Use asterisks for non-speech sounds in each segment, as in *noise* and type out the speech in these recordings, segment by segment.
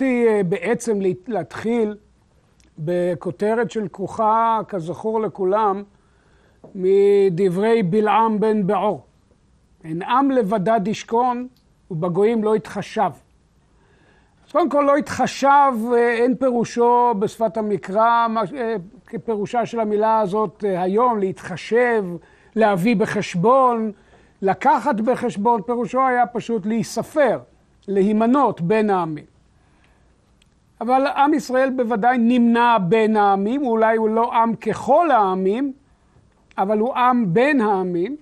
בחרתי בעצם להתחיל בכותרת של כוחה, כזכור לכולם, מדברי בלעם בן בעור. אין עם לבדד ישכון ובגויים לא יתחשב. אז קודם כל לא יתחשב, אין פירושו בשפת המקרא, כפירושה של המילה הזאת היום, להתחשב, להביא בחשבון, לקחת בחשבון, פירושו היה פשוט להיספר, להימנות בין העמים. אבל עם ישראל בוודאי נמנה בין העמים, אולי הוא לא עם ככל העמים, אבל הוא עם בין העמים,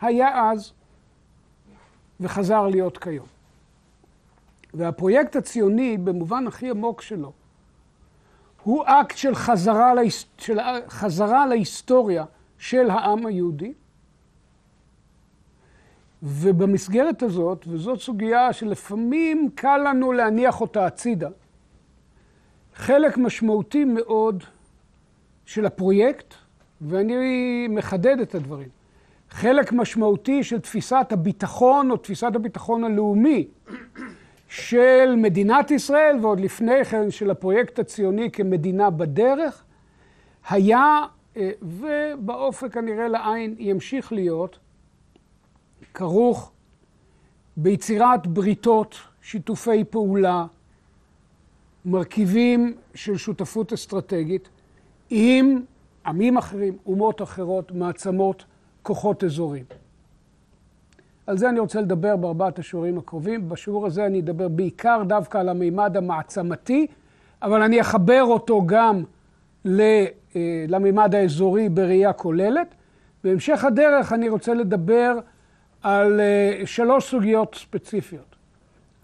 היה אז וחזר להיות כיום. והפרויקט הציוני, במובן הכי עמוק שלו, הוא אקט של חזרה, להיס... של חזרה להיסטוריה של העם היהודי. ובמסגרת הזאת, וזאת סוגיה שלפעמים קל לנו להניח אותה הצידה, חלק משמעותי מאוד של הפרויקט, ואני מחדד את הדברים, חלק משמעותי של תפיסת הביטחון או תפיסת הביטחון הלאומי של מדינת ישראל, ועוד לפני כן של הפרויקט הציוני כמדינה בדרך, היה, אה, ובאופק הנראה לעין ימשיך להיות, כרוך ביצירת בריתות, שיתופי פעולה, מרכיבים של שותפות אסטרטגית עם עמים אחרים, אומות אחרות, מעצמות, כוחות אזוריים. על זה אני רוצה לדבר בארבעת השיעורים הקרובים. בשיעור הזה אני אדבר בעיקר דווקא על המימד המעצמתי, אבל אני אחבר אותו גם אה, למימד האזורי בראייה כוללת. בהמשך הדרך אני רוצה לדבר על אה, שלוש סוגיות ספציפיות.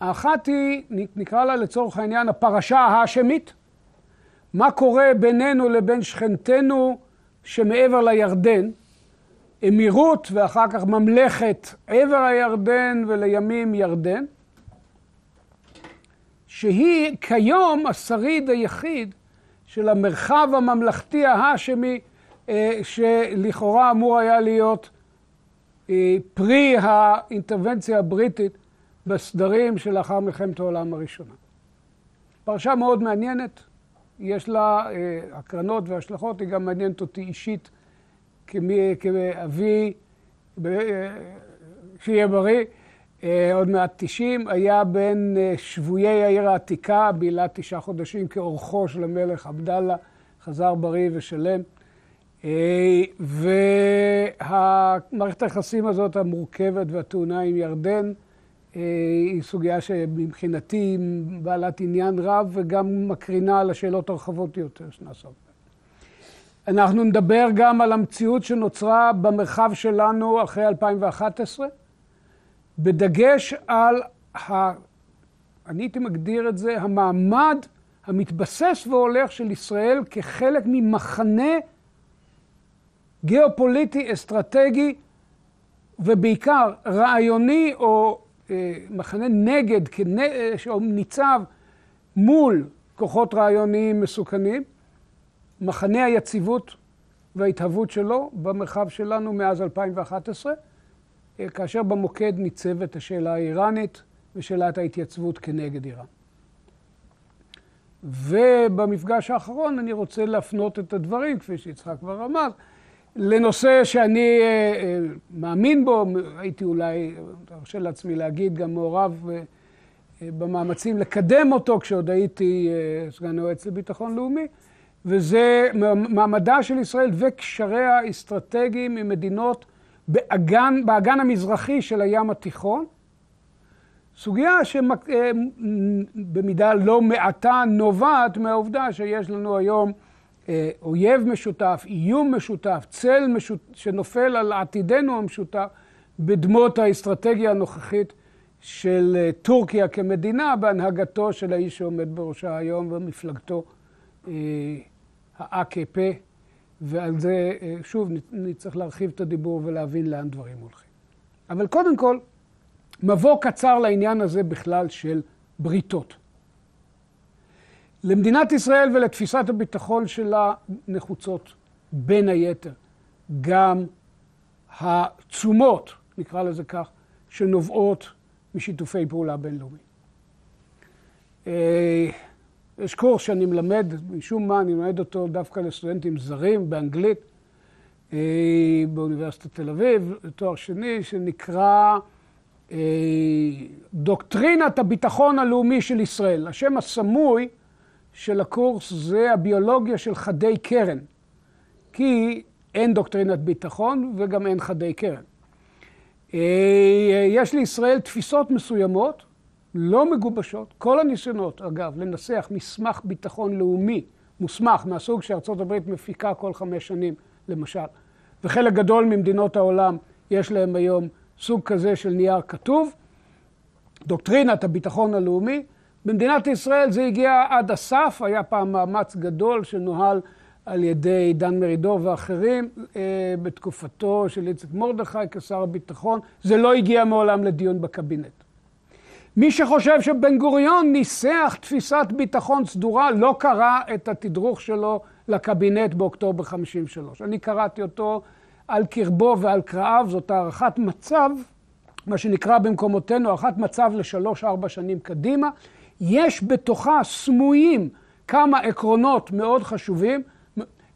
האחת היא, נקרא לה לצורך העניין, הפרשה ההאשמית. מה קורה בינינו לבין שכנתנו שמעבר לירדן, אמירות ואחר כך ממלכת עבר הירדן ולימים ירדן, שהיא כיום השריד היחיד של המרחב הממלכתי ההאשמי אה, שלכאורה אמור היה להיות אה, פרי האינטרבנציה הבריטית בסדרים שלאחר מלחמת העולם הראשונה. פרשה מאוד מעניינת, יש לה אה, הקרנות והשלכות, היא גם מעניינת אותי אישית כאבי, שיהיה בריא, אה, עוד מעט 90, היה בין אה, שבויי העיר העתיקה, בילה תשעה חודשים כאורחו של המלך עבדאללה, חזר בריא ושלם. אה, והמערכת היחסים הזאת המורכבת והטעונה עם ירדן היא סוגיה שמבחינתי בעלת עניין רב וגם מקרינה על השאלות הרחבות יותר שנעסוק אנחנו נדבר גם על המציאות שנוצרה במרחב שלנו אחרי 2011, בדגש על, ה... אני הייתי מגדיר את זה, המעמד המתבסס והולך של ישראל כחלק ממחנה גיאופוליטי, אסטרטגי, ובעיקר רעיוני או מחנה נגד, כנ... אה, ניצב מול כוחות רעיוניים מסוכנים. מחנה היציבות וההתהוות שלו במרחב שלנו מאז 2011, אה, כאשר במוקד ניצבת השאלה האיראנית ושאלת ההתייצבות כנגד איראן. ובמפגש האחרון אני רוצה להפנות את הדברים, כפי שיצחק כבר אמר, לנושא שאני אה, אה, מאמין בו, הייתי אולי, ארשה לעצמי להגיד, גם מעורב במאמצים לקדם אותו כשעוד הייתי סגן היועץ לביטחון לאומי, וזה מעמדה של ישראל וקשריה האסטרטגיים עם מדינות באגן, באגן המזרחי של הים התיכון. סוגיה שבמידה לא מעטה נובעת מהעובדה שיש לנו היום אה, אויב משותף, איום משותף, צל משות... שנופל על עתידנו המשותף בדמות האסטרטגיה הנוכחית של אה, טורקיה כמדינה בהנהגתו של האיש שעומד בראשה היום ומפלגתו אה, ה-AKP, ועל זה, אה, שוב, נצטרך להרחיב את הדיבור ולהבין לאן דברים הולכים. אבל קודם כל, מבוא קצר לעניין הזה בכלל של בריתות. למדינת ישראל ולתפיסת הביטחון שלה נחוצות בין היתר גם התשומות, נקרא לזה כך, שנובעות משיתופי פעולה בינלאומיים. יש קורס שאני מלמד, משום מה אני מלמד אותו דווקא לסטודנטים זרים באנגלית באוניברסיטת תל אביב, תואר שני, שנקרא דוקטרינת הביטחון הלאומי של ישראל. השם הסמוי של הקורס זה הביולוגיה של חדי קרן, כי אין דוקטרינת ביטחון וגם אין חדי קרן. יש לישראל תפיסות מסוימות, לא מגובשות. כל הניסיונות, אגב, לנסח מסמך ביטחון לאומי מוסמך מהסוג שארצות הברית מפיקה כל חמש שנים, למשל, וחלק גדול ממדינות העולם יש להם היום סוג כזה של נייר כתוב, דוקטרינת הביטחון הלאומי. במדינת ישראל זה הגיע עד הסף, היה פעם מאמץ גדול שנוהל על ידי דן מרידור ואחרים אה, בתקופתו של איציק מרדכי כשר הביטחון. זה לא הגיע מעולם לדיון בקבינט. מי שחושב שבן גוריון ניסח תפיסת ביטחון סדורה, לא קרא את התדרוך שלו לקבינט באוקטובר 53. אני קראתי אותו על קרבו ועל קרעיו, זאת הערכת מצב, מה שנקרא במקומותינו הערכת מצב לשלוש-ארבע שנים קדימה. יש בתוכה סמויים כמה עקרונות מאוד חשובים,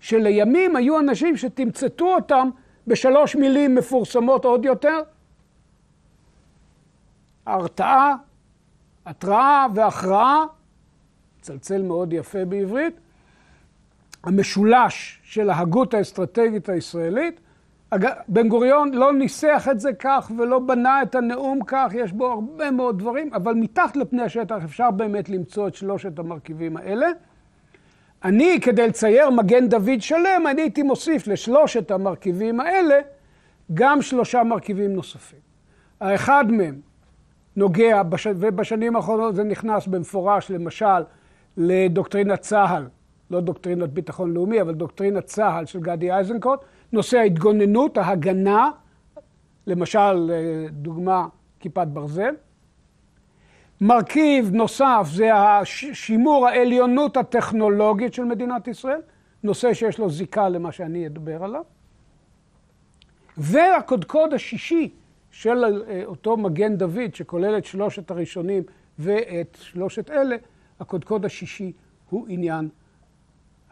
שלימים היו אנשים שתמצתו אותם בשלוש מילים מפורסמות עוד יותר. הרתעה, התראה והכרעה, צלצל מאוד יפה בעברית, המשולש של ההגות האסטרטגית הישראלית. בן גוריון לא ניסח את זה כך ולא בנה את הנאום כך, יש בו הרבה מאוד דברים, אבל מתחת לפני השטח אפשר באמת למצוא את שלושת המרכיבים האלה. אני, כדי לצייר מגן דוד שלם, אני הייתי מוסיף לשלושת המרכיבים האלה גם שלושה מרכיבים נוספים. האחד מהם נוגע, בש... ובשנים האחרונות זה נכנס במפורש, למשל, לדוקטרינת צה"ל, לא דוקטרינת ביטחון לאומי, אבל דוקטרינת צה"ל של גדי איזנקוט, נושא ההתגוננות, ההגנה, למשל, דוגמה, כיפת ברזל. מרכיב נוסף זה השימור העליונות הטכנולוגית של מדינת ישראל, נושא שיש לו זיקה למה שאני אדבר עליו. והקודקוד השישי של אותו מגן דוד, שכולל את שלושת הראשונים ואת שלושת אלה, הקודקוד השישי הוא עניין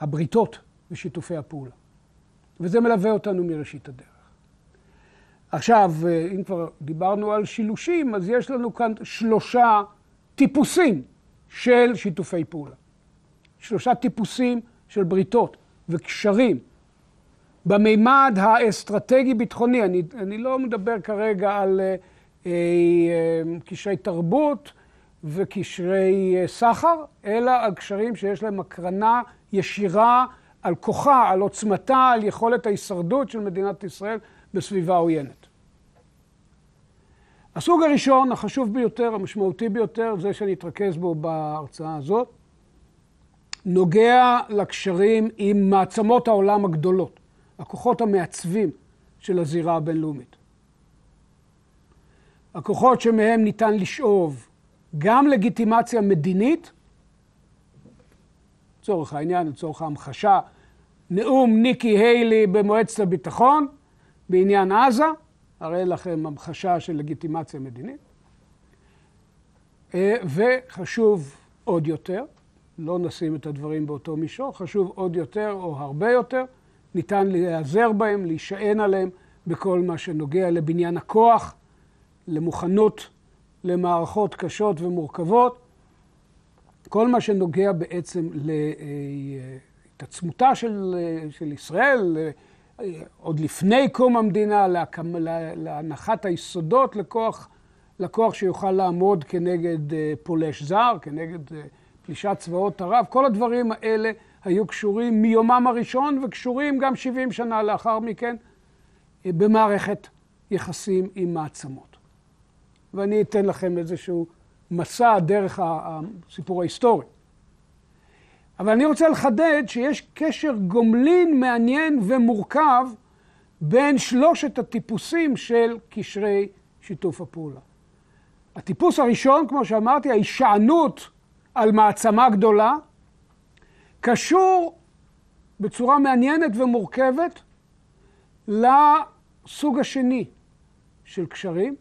הבריתות ושיתופי הפעולה. וזה מלווה אותנו מראשית הדרך. עכשיו, אם כבר דיברנו על שילושים, אז יש לנו כאן שלושה טיפוסים של שיתופי פעולה. שלושה טיפוסים של בריתות וקשרים. במימד האסטרטגי-ביטחוני, אני, אני לא מדבר כרגע על אה, אה, קשרי תרבות וקשרי אה, סחר, אלא על קשרים שיש להם הקרנה ישירה על כוחה, על עוצמתה, על יכולת ההישרדות של מדינת ישראל בסביבה עוינת. הסוג הראשון, החשוב ביותר, המשמעותי ביותר, זה שאני אתרכז בו בהרצאה הזאת, נוגע לקשרים עם מעצמות העולם הגדולות, הכוחות המעצבים של הזירה הבינלאומית. הכוחות שמהם ניתן לשאוב גם לגיטימציה מדינית, לצורך העניין, לצורך ההמחשה, נאום ניקי היילי במועצת הביטחון בעניין עזה, אראה לכם המחשה של לגיטימציה מדינית. אה, וחשוב עוד יותר, לא נשים את הדברים באותו מישור, חשוב עוד יותר או הרבה יותר, ניתן להיעזר בהם, להישען עליהם בכל מה שנוגע לבניין הכוח, למוכנות למערכות קשות ומורכבות, כל מה שנוגע בעצם להתעצמותה של, של ישראל, עוד לפני קום המדינה, להנחת היסודות לכוח, לכוח שיוכל לעמוד כנגד אה, פולש זר, כנגד אה, פלישת צבאות ערב. כל הדברים האלה היו קשורים מיומם הראשון וקשורים גם 70 שנה לאחר מכן אה, במערכת יחסים עם מעצמות. ואני אתן לכם איזשהו מסע דרך הסיפור ההיסטורי. אבל אני רוצה לחדד שיש קשר גומלין מעניין ומורכב בין שלושת הטיפוסים של קשרי שיתוף הפעולה. הטיפוס הראשון, כמו שאמרתי, ההישענות על מעצמה גדולה, קשור בצורה מעניינת ומורכבת לסוג השני של קשרים,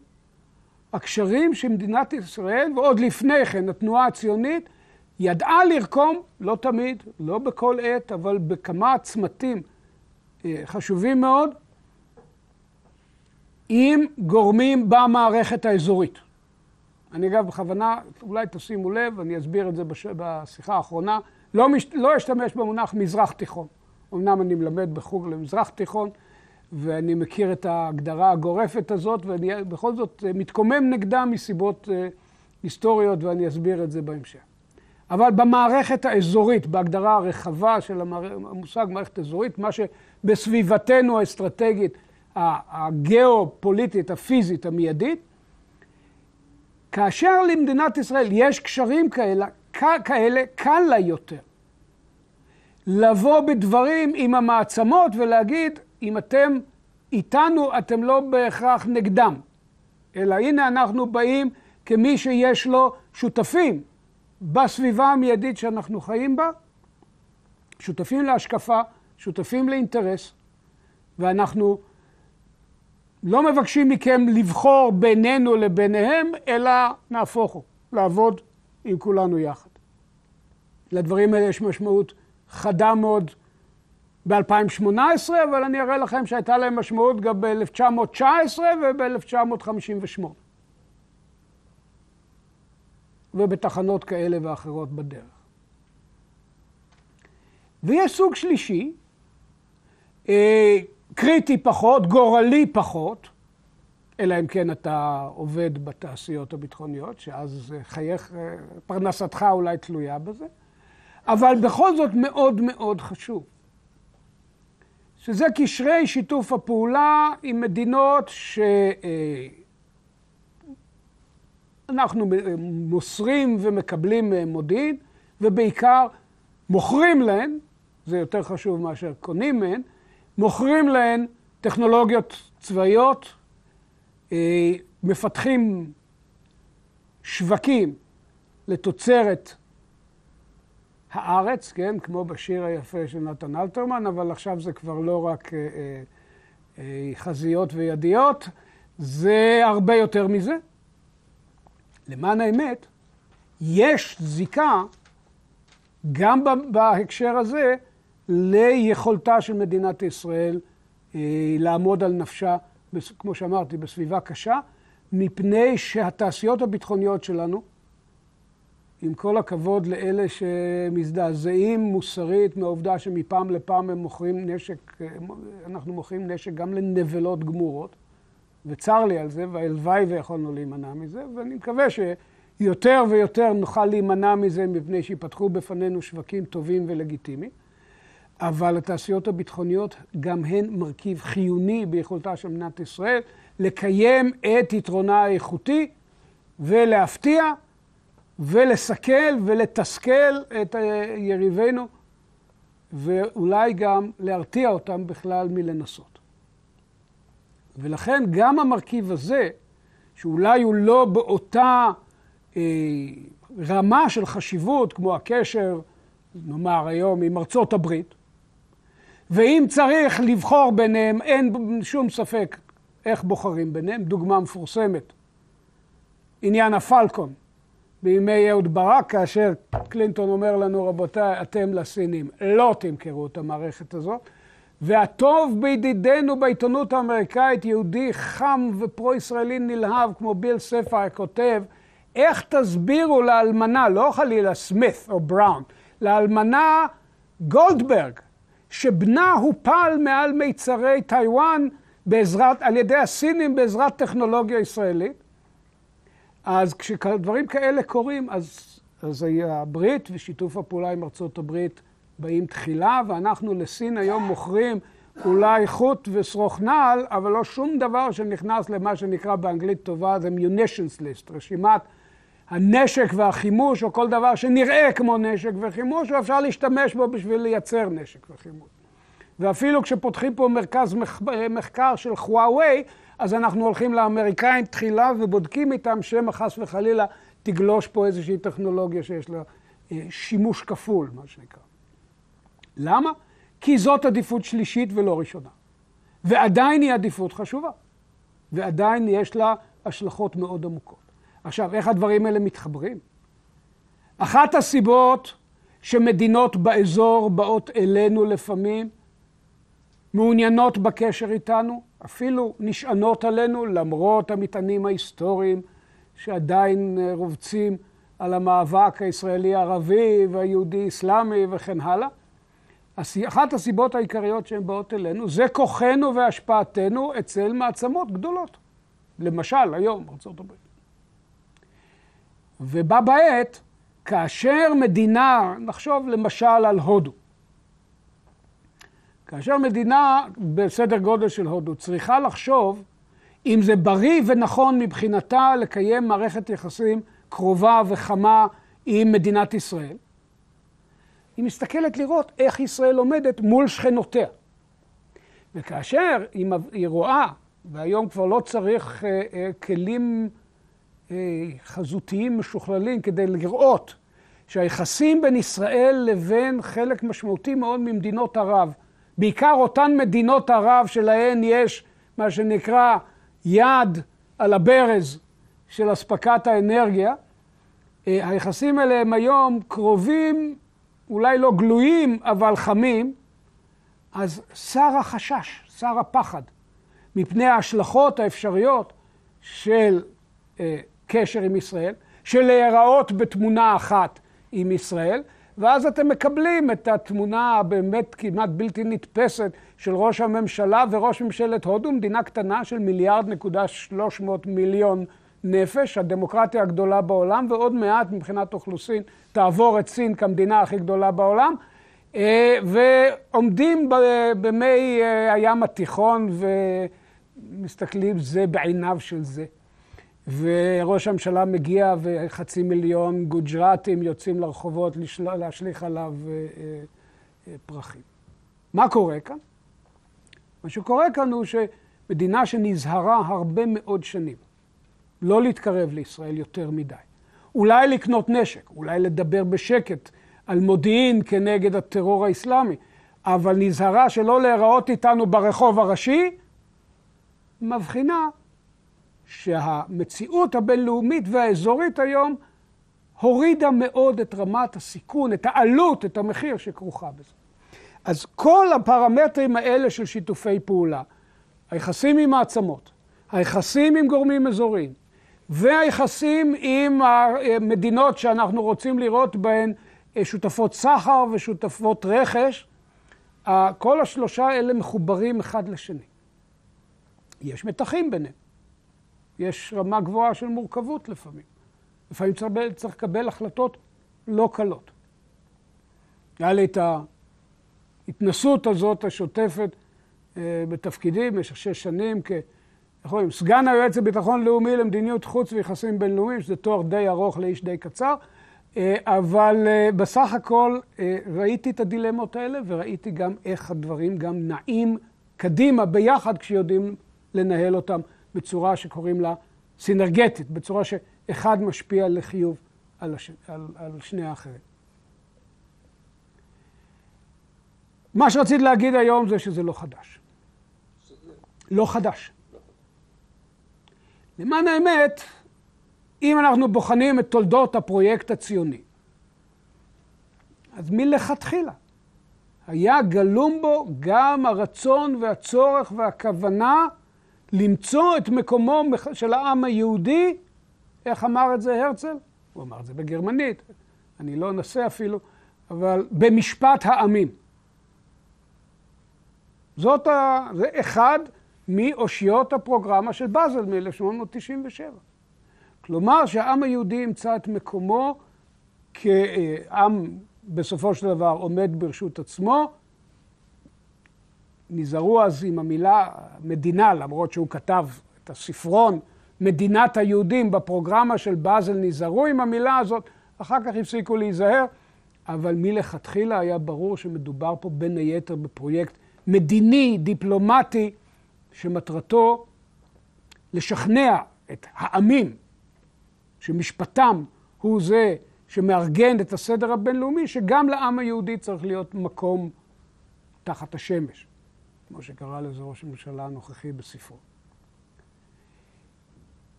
הקשרים שמדינת ישראל, ועוד לפני כן התנועה הציונית, ידעה לרקום, לא תמיד, לא בכל עת, אבל בכמה צמתים אה, חשובים מאוד, עם גורמים במערכת האזורית. אני אגב בכוונה, אולי תשימו לב, אני אסביר את זה בש... בשיחה האחרונה, לא, מש... לא אשתמש במונח מזרח תיכון. אמנם אני מלמד בחוג למזרח תיכון, ואני מכיר את ההגדרה הגורפת הזאת, ואני בכל זאת אה, מתקומם נגדה מסיבות אה, היסטוריות, ואני אסביר את זה בהמשך. אבל במערכת האזורית, בהגדרה הרחבה של המושג מערכת אזורית, מה שבסביבתנו האסטרטגית, הגיאופוליטית, הפיזית, המיידית, כאשר למדינת ישראל יש קשרים כאלה, כאלה קל לה יותר לבוא בדברים עם המעצמות ולהגיד, אם אתם איתנו, אתם לא בהכרח נגדם, אלא הנה אנחנו באים כמי שיש לו שותפים בסביבה המיידית שאנחנו חיים בה, שותפים להשקפה, שותפים לאינטרס, ואנחנו לא מבקשים מכם לבחור בינינו לביניהם, אלא נהפוך הוא, לעבוד עם כולנו יחד. לדברים האלה יש משמעות חדה מאוד ב-2018, אבל אני אראה לכם שהייתה להם משמעות גם ב-1919 וב-1958. ובתחנות כאלה ואחרות בדרך. ויש סוג שלישי, אה, קריטי פחות, גורלי פחות, אלא אם כן אתה עובד בתעשיות הביטחוניות, שאז חייך, אה, פרנסתך אולי תלויה בזה, אבל בכל זאת מאוד מאוד חשוב. שזה קשרי שיתוף הפעולה עם מדינות שאנחנו מוסרים ומקבלים מודיעין, ובעיקר מוכרים להן, זה יותר חשוב מאשר קונים מהן, מוכרים להן טכנולוגיות צבאיות, אה, מפתחים שווקים לתוצרת הארץ, כן, כמו בשיר היפה של נתן אלתרמן, אבל עכשיו זה כבר לא רק אה, אה, אה, חזיות וידיות, זה הרבה יותר מזה. למען האמת, יש זיקה גם בהקשר הזה ליכולתה של מדינת ישראל אה, לעמוד על נפשה, כמו שאמרתי, בסביבה קשה, מפני שהתעשיות הביטחוניות שלנו, עם כל הכבוד לאלה שמזדעזעים מוסרית מהעובדה שמפעם לפעם הם מוכרים נשק, אנחנו מוכרים נשק גם לנבלות גמורות, וצר לי על זה, והלוואי ויכולנו להימנע מזה, ואני מקווה שיותר ויותר נוכל להימנע מזה מפני שיפתחו בפנינו שווקים טובים ולגיטימיים. אבל התעשיות הביטחוניות גם הן מרכיב חיוני ביכולתה של מדינת ישראל לקיים את יתרונה האיכותי ולהפתיע ולסכל ולתסכל את יריבינו, ואולי גם להרתיע אותם בכלל מלנסות. ולכן גם המרכיב הזה, שאולי הוא לא באותה אה, רמה של חשיבות כמו הקשר, נאמר היום, עם ארצות הברית, ואם צריך לבחור ביניהם, אין שום ספק איך בוחרים ביניהם. דוגמה מפורסמת, עניין הפלקון. בימי אהוד ברק, כאשר קלינטון אומר לנו, רבותיי, אתם לסינים לא תמכרו את המערכת הזאת. והטוב בידידנו בעיתונות האמריקאית, יהודי חם ופרו-ישראלי נלהב, כמו ביל ספר, כותב, איך תסבירו לאלמנה, לא חלילה סמית או בראון, לאלמנה גולדברג, שבנה הופל מעל מיצרי טיוואן בעזרת, על ידי הסינים בעזרת טכנולוגיה ישראלית. אז כשדברים כאלה קורים, אז, אז הברית ושיתוף הפעולה עם ארצות הברית באים תחילה, ואנחנו לסין היום מוכרים אולי חוט ושרוך נעל, אבל לא שום דבר שנכנס למה שנקרא באנגלית טובה, זה munitions list, רשימת הנשק והחימוש, או כל דבר שנראה כמו נשק וחימוש, ואפשר להשתמש בו בשביל לייצר נשק וחימוש. ואפילו כשפותחים פה מרכז מחקר של חוואווי, אז אנחנו הולכים לאמריקאים תחילה ובודקים איתם שמא חס וחלילה תגלוש פה איזושהי טכנולוגיה שיש לה אה, שימוש כפול, מה שנקרא. למה? כי זאת עדיפות שלישית ולא ראשונה. ועדיין היא עדיפות חשובה. ועדיין יש לה השלכות מאוד עמוקות. עכשיו, איך הדברים האלה מתחברים? אחת הסיבות שמדינות באזור באות אלינו לפעמים, מעוניינות בקשר איתנו, אפילו נשענות עלינו למרות המטענים ההיסטוריים שעדיין רובצים על המאבק הישראלי-ערבי והיהודי-אסלאמי וכן הלאה. אחת הסיבות העיקריות שהן באות אלינו זה כוחנו והשפעתנו אצל מעצמות גדולות. למשל, היום, ארה"ב. ובה בעת, כאשר מדינה, נחשוב למשל על הודו, כאשר מדינה בסדר גודל של הודו צריכה לחשוב אם זה בריא ונכון מבחינתה לקיים מערכת יחסים קרובה וחמה עם מדינת ישראל, היא מסתכלת לראות איך ישראל עומדת מול שכנותיה. וכאשר היא רואה, והיום כבר לא צריך אה, אה, כלים אה, חזותיים משוכללים כדי לראות שהיחסים בין ישראל לבין חלק משמעותי מאוד ממדינות ערב, בעיקר אותן מדינות ערב שלהן יש מה שנקרא יד על הברז של אספקת האנרגיה, היחסים האלה הם היום קרובים אולי לא גלויים, אבל חמים, אז שר החשש, שר הפחד, מפני ההשלכות האפשריות של אה, קשר עם ישראל, של להיראות בתמונה אחת עם ישראל, ואז אתם מקבלים את התמונה הבאמת כמעט בלתי נתפסת של ראש הממשלה וראש ממשלת הודו, מדינה קטנה של מיליארד נקודה שלוש מאות מיליון נפש, הדמוקרטיה הגדולה בעולם, ועוד מעט מבחינת אוכלוסין תעבור את סין כמדינה הכי גדולה בעולם, אה, ועומדים במי אה, הים התיכון ומסתכלים זה בעיניו של זה. וראש הממשלה מגיע וחצי מיליון גוג'רטים יוצאים לרחובות להשליך עליו אה, פרחים. מה קורה כאן? מה שקורה כאן הוא שמדינה שנזהרה הרבה מאוד שנים לא להתקרב לישראל יותר מדי. אולי לקנות נשק, אולי לדבר בשקט על מודיעין כנגד הטרור האסלאמי, אבל נזהרה שלא להיראות איתנו ברחוב הראשי, מבחינה שהמציאות הבינלאומית והאזורית היום הורידה מאוד את רמת הסיכון, את העלות, את המחיר שכרוכה בזה. אז כל הפרמטרים האלה של שיתופי פעולה, היחסים עם מעצמות, היחסים עם גורמים אזוריים, והיחסים עם המדינות שאנחנו רוצים לראות בהן שותפות סחר ושותפות רכש, כל השלושה האלה מחוברים אחד לשני. יש מתחים ביניהם. יש רמה גבוהה של מורכבות לפעמים. לפעמים צריך, צריך לקבל החלטות לא קלות. היה לי את ההתנסות הזאת השוטפת אה, בתפקידי במשך שש שנים כ... איך אומרים, סגן היועץ לביטחון לאומי למדיניות חוץ ויחסים בינלאומיים, שזה תואר די ארוך לאיש די קצר, אה, אבל אה, בסך הכל אה, ראיתי את הדילמות האלה וראיתי גם איך הדברים גם נעים קדימה ביחד כשיודעים לנהל אותם בצורה שקוראים לה סינרגטית, בצורה שאחד משפיע לחיוב על, הש... על, על שני האחרים. מה שרציתי להגיד היום זה שזה לא חדש. לא חדש. למען האמת, אם אנחנו בוחנים את תולדות הפרויקט הציוני, אז מלכתחילה היה גלום בו גם הרצון והצורך והכוונה למצוא את מקומו של העם היהודי, איך אמר את זה הרצל? הוא אמר את זה בגרמנית, אני לא אנסה אפילו, אבל במשפט העמים. זאת ה... זה אחד מאושיות הפרוגרמה של באזל מ-1897. כלומר שהעם היהודי ימצא את מקומו כעם בסופו של דבר עומד ברשות עצמו. נזהרו אז עם המילה מדינה, למרות שהוא כתב את הספרון מדינת היהודים בפרוגרמה של באזל, נזהרו עם המילה הזאת, אחר כך הפסיקו להיזהר, אבל מלכתחילה היה ברור שמדובר פה בין היתר בפרויקט מדיני, דיפלומטי, שמטרתו לשכנע את העמים שמשפטם הוא זה שמארגן את הסדר הבינלאומי, שגם לעם היהודי צריך להיות מקום תחת השמש, כמו שקרא לזה ראש הממשלה הנוכחי בספרו.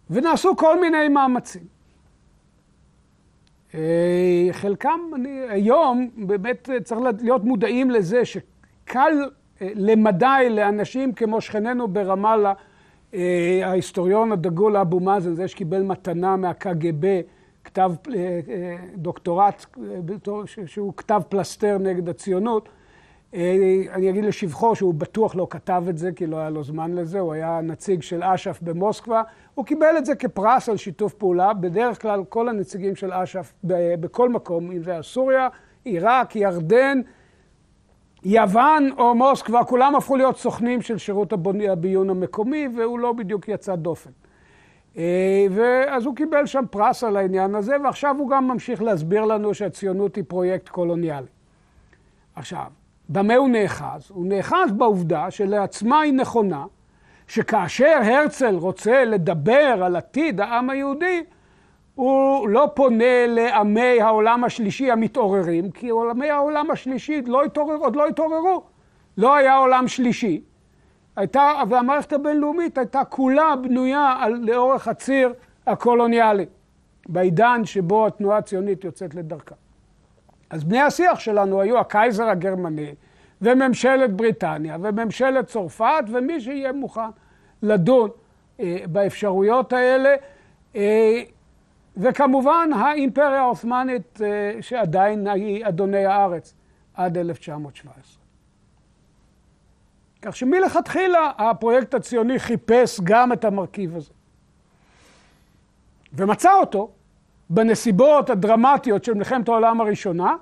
ונעשו כל מיני מאמצים. חלקם, אני, היום באמת צריך להיות מודעים לזה שקל למדי לאנשים כמו שכנינו ברמאללה, ההיסטוריון הדגול אבו מאזן, זה שקיבל מתנה מהקג"ב, כתב דוקטורט שהוא כתב פלסתר נגד הציונות. אני אגיד לשבחו שהוא בטוח לא כתב את זה, כי לא היה לו זמן לזה, הוא היה נציג של אש"ף במוסקבה. הוא קיבל את זה כפרס על שיתוף פעולה. בדרך כלל כל הנציגים של אש"ף בכל מקום, אם זה היה סוריה, עיראק, ירדן, יוון או מוסקבה, כולם הפכו להיות סוכנים של שירות הביון המקומי, והוא לא בדיוק יצא דופן. ואז הוא קיבל שם פרס על העניין הזה, ועכשיו הוא גם ממשיך להסביר לנו שהציונות היא פרויקט קולוניאלי. עכשיו, במה הוא נאחז? הוא נאחז בעובדה שלעצמה היא נכונה, שכאשר הרצל רוצה לדבר על עתיד העם היהודי, הוא לא פונה לעמי העולם השלישי המתעוררים, כי עולמי העולם השלישי לא התעורר, עוד לא התעוררו. לא היה עולם שלישי. הייתה, והמערכת הבינלאומית הייתה כולה בנויה על, לאורך הציר הקולוניאלי, בעידן שבו התנועה הציונית יוצאת לדרכה. אז בני השיח שלנו היו הקייזר הגרמני, וממשלת בריטניה, וממשלת צרפת, ומי שיהיה מוכן לדון אה, באפשרויות האלה. אה, וכמובן האימפריה העות'מאנית אה, שעדיין היא אדוני הארץ עד 1917. כך שמלכתחילה הפרויקט הציוני חיפש גם את המרכיב הזה. ומצא אותו בנסיבות הדרמטיות של מלחמת העולם הראשונה,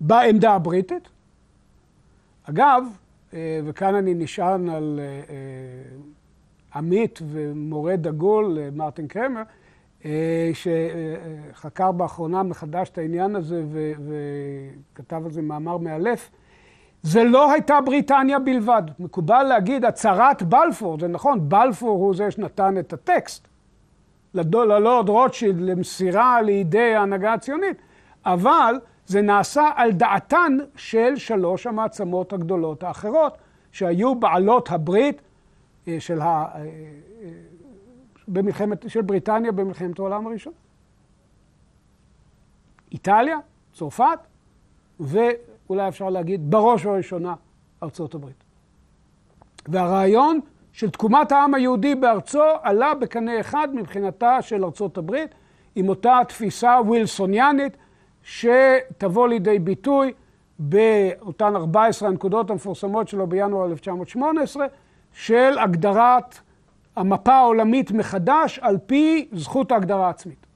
בעמדה הבריטית. אגב, אה, וכאן אני נשען על אה, עמית ומורה דגול, מרטין קרמר, שחקר באחרונה מחדש את העניין הזה וכתב על זה מאמר מאלף. זה לא הייתה בריטניה בלבד. מקובל להגיד הצהרת בלפור, זה נכון, בלפור הוא זה שנתן את הטקסט ללורד רוטשילד למסירה לידי ההנהגה הציונית, אבל זה נעשה על דעתן של שלוש המעצמות הגדולות האחרות, שהיו בעלות הברית אה, של, ה... אה, אה, במלחמת... של בריטניה במלחמת העולם הראשון. איטליה, צרפת, ואולי אפשר להגיד בראש ובראשונה ארצות הברית. והרעיון של תקומת העם היהודי בארצו עלה בקנה אחד מבחינתה של ארצות הברית עם אותה תפיסה ווילסוניאנית שתבוא לידי ביטוי באותן 14 הנקודות המפורסמות שלו בינואר 1918 של הגדרת המפה העולמית מחדש על פי זכות ההגדרה העצמית.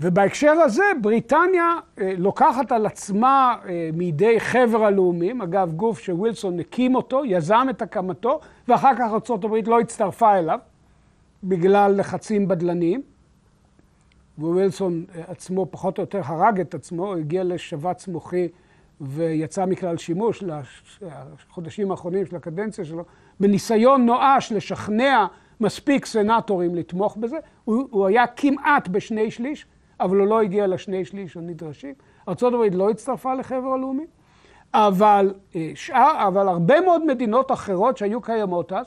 ובהקשר הזה בריטניה אה, לוקחת על עצמה אה, מידי חבר הלאומים, אגב גוף שווילסון הקים אותו, יזם את הקמתו, ואחר כך ארה"ב לא הצטרפה אליו בגלל לחצים בדלניים. ווילסון עצמו פחות או יותר הרג את עצמו, הגיע לשבץ מוחי ויצא מכלל שימוש לחודשים האחרונים של הקדנציה שלו, בניסיון נואש לשכנע מספיק סנטורים לתמוך בזה. הוא, הוא היה כמעט בשני שליש, אבל הוא לא הגיע לשני שליש הנדרשים. ארה"ב לא הצטרפה לחבר הלאומי, אבל, אה, שאר, אבל הרבה מאוד מדינות אחרות שהיו קיימות אז,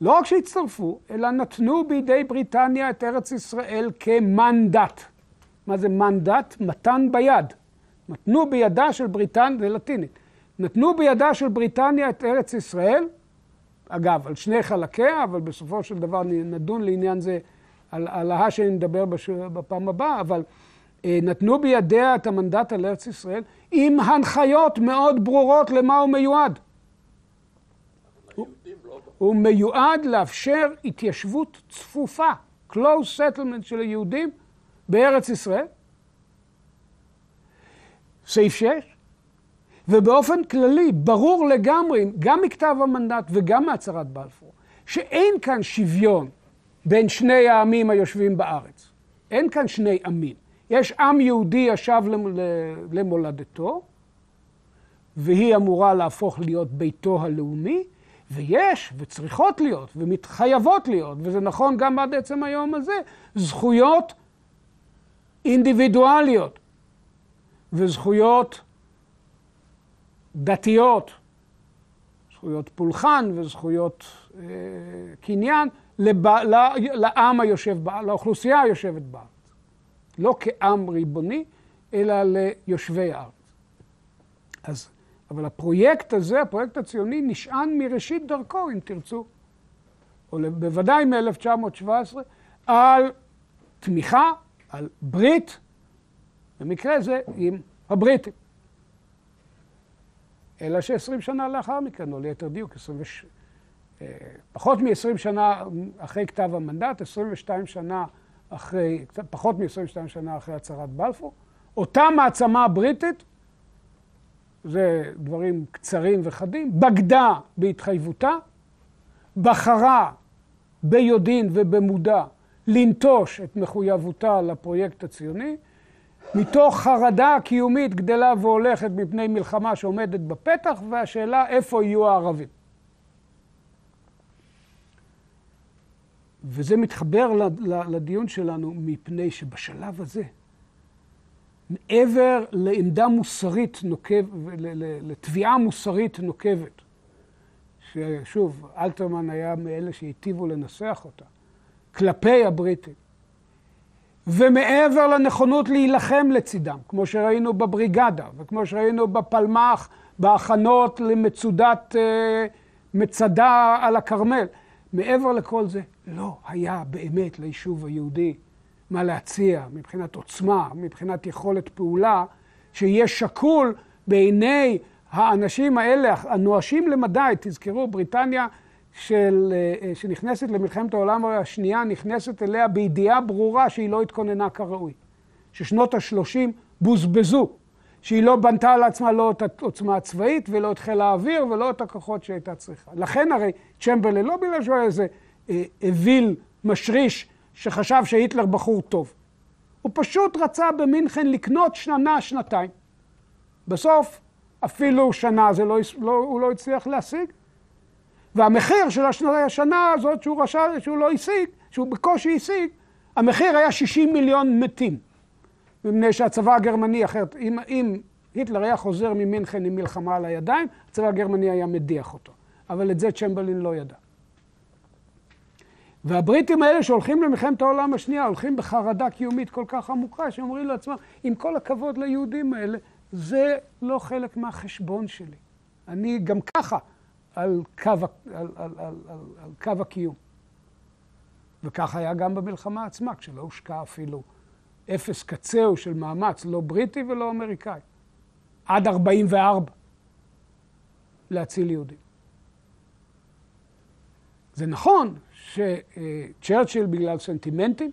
לא רק שהצטרפו, אלא נתנו בידי בריטניה את ארץ ישראל כמנדט. מה זה מנדט? מתן ביד. נתנו בידה של בריטניה, זה לטינית, נתנו בידה של בריטניה את ארץ ישראל, אגב, על שני חלקיה, אבל בסופו של דבר נדון לעניין זה על, על ההא נדבר בש... בפעם הבאה, אבל אה, נתנו בידיה את המנדט על ארץ ישראל עם הנחיות מאוד ברורות למה הוא מיועד. הוא מיועד לאפשר התיישבות צפופה, close settlement של היהודים בארץ ישראל. סעיף 6. ובאופן כללי, ברור לגמרי, גם מכתב המנדט וגם מהצהרת בלפור, שאין כאן שוויון בין שני העמים היושבים בארץ. אין כאן שני עמים. יש עם יהודי ישב למולדתו, והיא אמורה להפוך להיות ביתו הלאומי, ויש, וצריכות להיות, ומתחייבות להיות, וזה נכון גם עד עצם היום הזה, זכויות אינדיבידואליות וזכויות דתיות, זכויות פולחן וזכויות אה, קניין לב, לעם היושב, לאוכלוסייה היושבת בארץ. לא כעם ריבוני, אלא ליושבי הארץ. אז, אבל הפרויקט הזה, הפרויקט הציוני, נשען מראשית דרכו, אם תרצו, או בוודאי מ-1917, על תמיכה, על ברית, במקרה זה עם הבריטים. אלא ש-20 שנה לאחר מכן, או ליתר דיוק, 20, אה, פחות מ-20 שנה אחרי כתב המנדט, 22 שנה אחרי, פחות מ-22 שנה אחרי הצהרת בלפור, אותה מעצמה בריטית, זה דברים קצרים וחדים, בגדה בהתחייבותה, בחרה ביודעין ובמודע לנטוש את מחויבותה לפרויקט הציוני, מתוך חרדה קיומית גדלה והולכת מפני מלחמה שעומדת בפתח, והשאלה איפה יהיו הערבים. וזה מתחבר לדיון שלנו מפני שבשלב הזה, מעבר לעמדה מוסרית נוקבת, לתביעה מוסרית נוקבת, ששוב, אלתרמן היה מאלה שהיטיבו לנסח אותה, כלפי הבריטים, ומעבר לנכונות להילחם לצידם, כמו שראינו בבריגדה, וכמו שראינו בפלמ"ח, בהכנות למצודת אה, מצדה על הכרמל, מעבר לכל זה, לא היה באמת ליישוב היהודי מה להציע מבחינת עוצמה, מבחינת יכולת פעולה, שיהיה שקול בעיני האנשים האלה, הנואשים למדי, תזכרו, בריטניה של, אה, שנכנסת למלחמת העולם השנייה, נכנסת אליה בידיעה ברורה שהיא לא התכוננה כראוי. ששנות ה-30 בוזבזו, שהיא לא בנתה לעצמה לא את העוצמה הצבאית ולא את חיל האוויר ולא את הכוחות שהייתה צריכה. לכן הרי צ'מברלין, לא בגלל שהוא היה איזה אה, אוויל משריש שחשב שהיטלר בחור טוב. הוא פשוט רצה במינכן לקנות שנה, שנתיים. בסוף, אפילו שנה זה לא, לא, הוא לא הצליח להשיג. והמחיר של השנה, הזאת שהוא, רשע, שהוא לא השיג, שהוא בקושי השיג, המחיר היה 60 מיליון מתים. מפני שהצבא הגרמני, אחרת, אם, אם היטלר היה חוזר ממינכן עם מלחמה על הידיים, הצבא הגרמני היה מדיח אותו. אבל את זה צ'מברלין לא ידע. והבריטים האלה שהולכים למלחמת העולם השנייה, הולכים בחרדה קיומית כל כך עמוקה, שאומרים לעצמם, עם כל הכבוד ליהודים האלה, זה לא חלק מהחשבון שלי. אני גם ככה על קו, על, על, על, על, על קו הקיום. וכך היה גם במלחמה עצמה, כשלא הושקע אפילו אפס קצהו של מאמץ, לא בריטי ולא אמריקאי. עד 44 להציל יהודים. זה נכון שצ'רצ'יל בגלל סנטימנטים,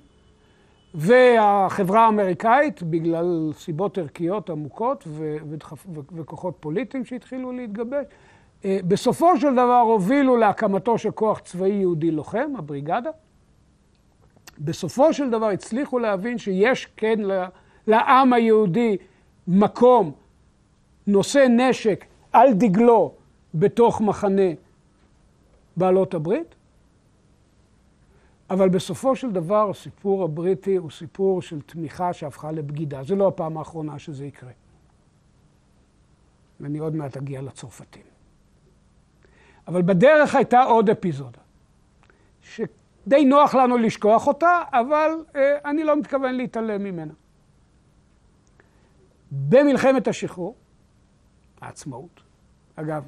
והחברה האמריקאית בגלל סיבות ערכיות עמוקות וכוחות פוליטיים שהתחילו להתגבש, בסופו של דבר הובילו להקמתו של כוח צבאי יהודי לוחם, הבריגדה. בסופו של דבר הצליחו להבין שיש כן לעם היהודי מקום נושא נשק על דגלו בתוך מחנה בעלות הברית. אבל בסופו של דבר הסיפור הבריטי הוא סיפור של תמיכה שהפכה לבגידה. זו לא הפעם האחרונה שזה יקרה. ואני עוד מעט אגיע לצרפתים. אבל בדרך הייתה עוד אפיזודה, שדי נוח לנו לשכוח אותה, אבל אה, אני לא מתכוון להתעלם ממנה. במלחמת השחרור, העצמאות, אגב,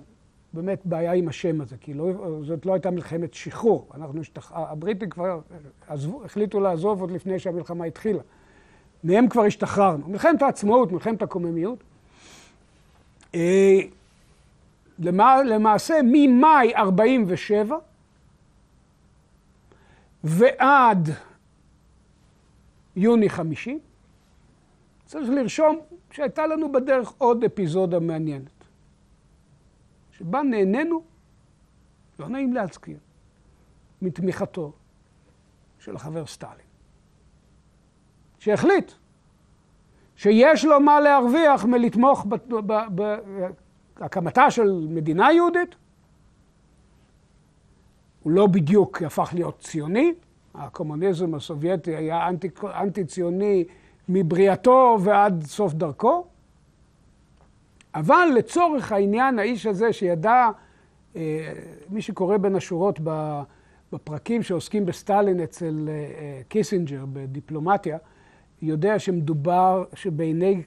באמת בעיה עם השם הזה, כי לא, זאת לא הייתה מלחמת שחרור. אנחנו, שתח... הבריטים כבר עזבו, החליטו לעזוב עוד לפני שהמלחמה התחילה. מהם כבר השתחררנו. מלחמת העצמאות, מלחמת הקוממיות. למעשה ממאי 47' ועד יוני 50, צריך לרשום שהייתה לנו בדרך עוד אפיזודה מעניינת, שבה נהנינו, לא נעים להזכיר, מתמיכתו של החבר סטלין, שהחליט שיש לו מה להרוויח מלתמוך הקמתה של מדינה יהודית. הוא לא בדיוק הפך להיות ציוני, הקומוניזם הסובייטי היה אנטי, אנטי ציוני מבריאתו ועד סוף דרכו, אבל לצורך העניין האיש הזה שידע מי שקורא בין השורות בפרקים שעוסקים בסטלין אצל קיסינג'ר בדיפלומטיה, יודע שמדובר, שבעיני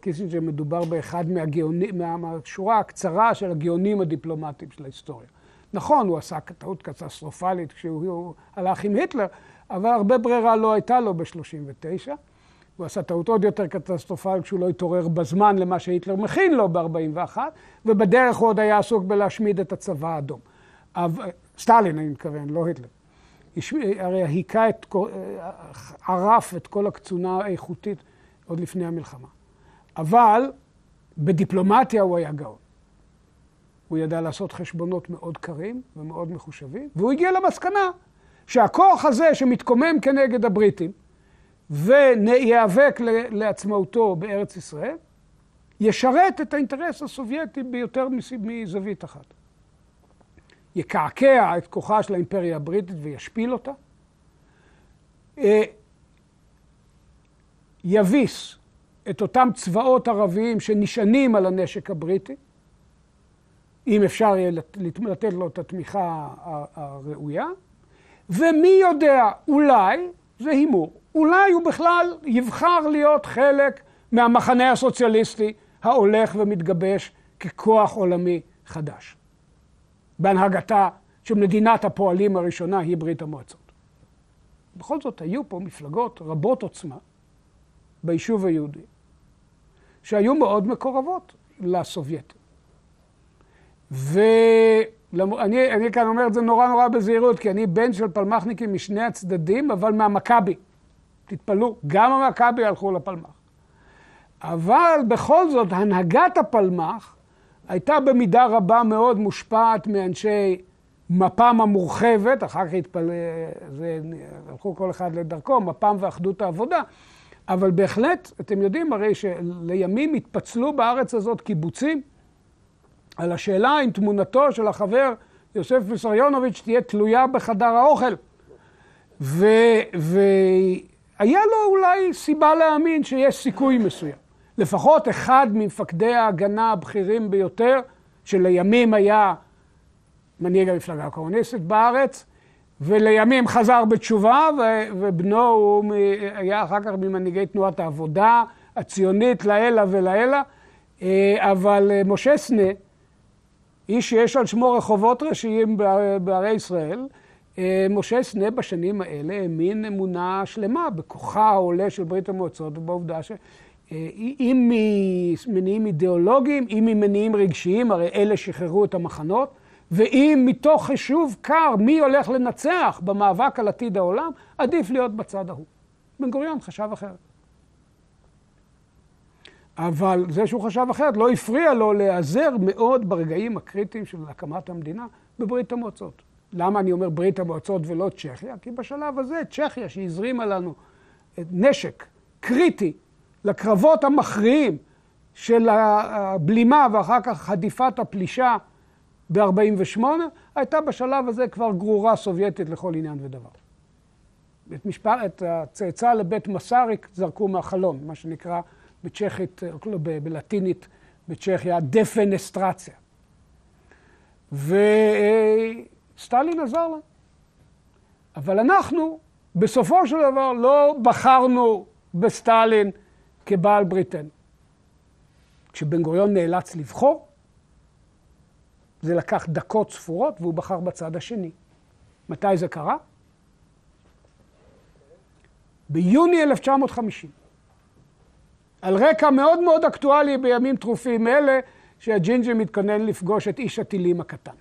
קיסינג'ר מדובר באחד מהגאונים, מהשורה הקצרה של הגאונים הדיפלומטיים של ההיסטוריה. נכון, הוא עשה טעות קטסטרופלית כשהוא הלך עם היטלר, אבל הרבה ברירה לא הייתה לו ב-39. הוא עשה טעות עוד יותר קטסטרופלית כשהוא לא התעורר בזמן למה שהיטלר מכין לו ב-41, ובדרך הוא עוד היה עסוק בלהשמיד את הצבא האדום. סטלין, אני מתכוון, לא היטלר. הרי היכה את, ערף את כל הקצונה האיכותית עוד לפני המלחמה. אבל בדיפלומטיה הוא היה גאון. הוא ידע לעשות חשבונות מאוד קרים ומאוד מחושבים, והוא הגיע למסקנה שהכוח הזה שמתקומם כנגד הבריטים וייאבק לעצמאותו בארץ ישראל, ישרת את האינטרס הסובייטי ביותר מזווית אחת. יקעקע את כוחה של האימפריה הבריטית וישפיל אותה, אה, יביס את אותם צבאות ערביים שנשענים על הנשק הבריטי, אם אפשר יהיה לתת לו את התמיכה הראויה, ומי יודע, אולי, זה הימור, אולי הוא בכלל יבחר להיות חלק מהמחנה הסוציאליסטי ההולך ומתגבש ככוח עולמי חדש. בהנהגתה של מדינת הפועלים הראשונה היא ברית המועצות. בכל זאת, היו פה מפלגות רבות עוצמה ביישוב היהודי, שהיו מאוד מקורבות לסובייטים. ואני אני כאן אומר את זה נורא נורא בזהירות, כי אני בן של פלמחניקים משני הצדדים, אבל מהמכבי. תתפלאו, גם המכבי הלכו לפלמ"ח. אבל בכל זאת, הנהגת הפלמ"ח הייתה במידה רבה מאוד מושפעת מאנשי מפ"ם המורחבת, אחר כך התפל... זה... הלכו כל אחד לדרכו, מפ"ם ואחדות העבודה. אבל בהחלט, אתם יודעים הרי שלימים התפצלו בארץ הזאת קיבוצים על השאלה אם תמונתו של החבר יוסף ויסריונוביץ' תהיה תלויה בחדר האוכל. והיה לו אולי סיבה להאמין שיש סיכוי מסוים. לפחות אחד ממפקדי ההגנה הבכירים ביותר, שלימים היה מנהיג המפלגה הקומוניסטית בארץ, ולימים חזר בתשובה, ובנו הוא היה אחר כך ממנהיגי תנועת העבודה הציונית לעילא ולעילא, אה, אבל אה, משה סנה, איש שיש על שמו רחובות ראשיים בערי ישראל, אה, משה סנה בשנים האלה האמין אמונה שלמה בכוחה העולה של ברית המועצות ובעובדה ש... אם ממניעים אידיאולוגיים, אם ממניעים רגשיים, הרי אלה שחררו את המחנות, ואם מתוך חישוב קר מי הולך לנצח במאבק על עתיד העולם, עדיף להיות בצד ההוא. בן גוריון חשב אחרת. אבל זה שהוא חשב אחרת לא הפריע לו להיעזר מאוד ברגעים הקריטיים של הקמת המדינה בברית המועצות. למה אני אומר ברית המועצות ולא צ'כיה? כי בשלב הזה צ'כיה שהזרימה לנו נשק קריטי לקרבות המכריעים של הבלימה ואחר כך חדיפת הפלישה ב-48, הייתה בשלב הזה כבר גרורה סובייטית לכל עניין ודבר. את, משפט, את הצאצא לבית מסאריק זרקו מהחלון, מה שנקרא בצ'כית, לא, בלטינית, בצ'כיה, דפנסטרציה. וסטלין עזר לה. אבל אנחנו, בסופו של דבר, לא בחרנו בסטלין כבעל בריתנו. כשבן גוריון נאלץ לבחור, זה לקח דקות ספורות והוא בחר בצד השני. מתי זה קרה? ביוני 1950. על רקע מאוד מאוד אקטואלי בימים טרופים אלה, שהג'ינג'י מתכונן לפגוש את איש הטילים הקטן.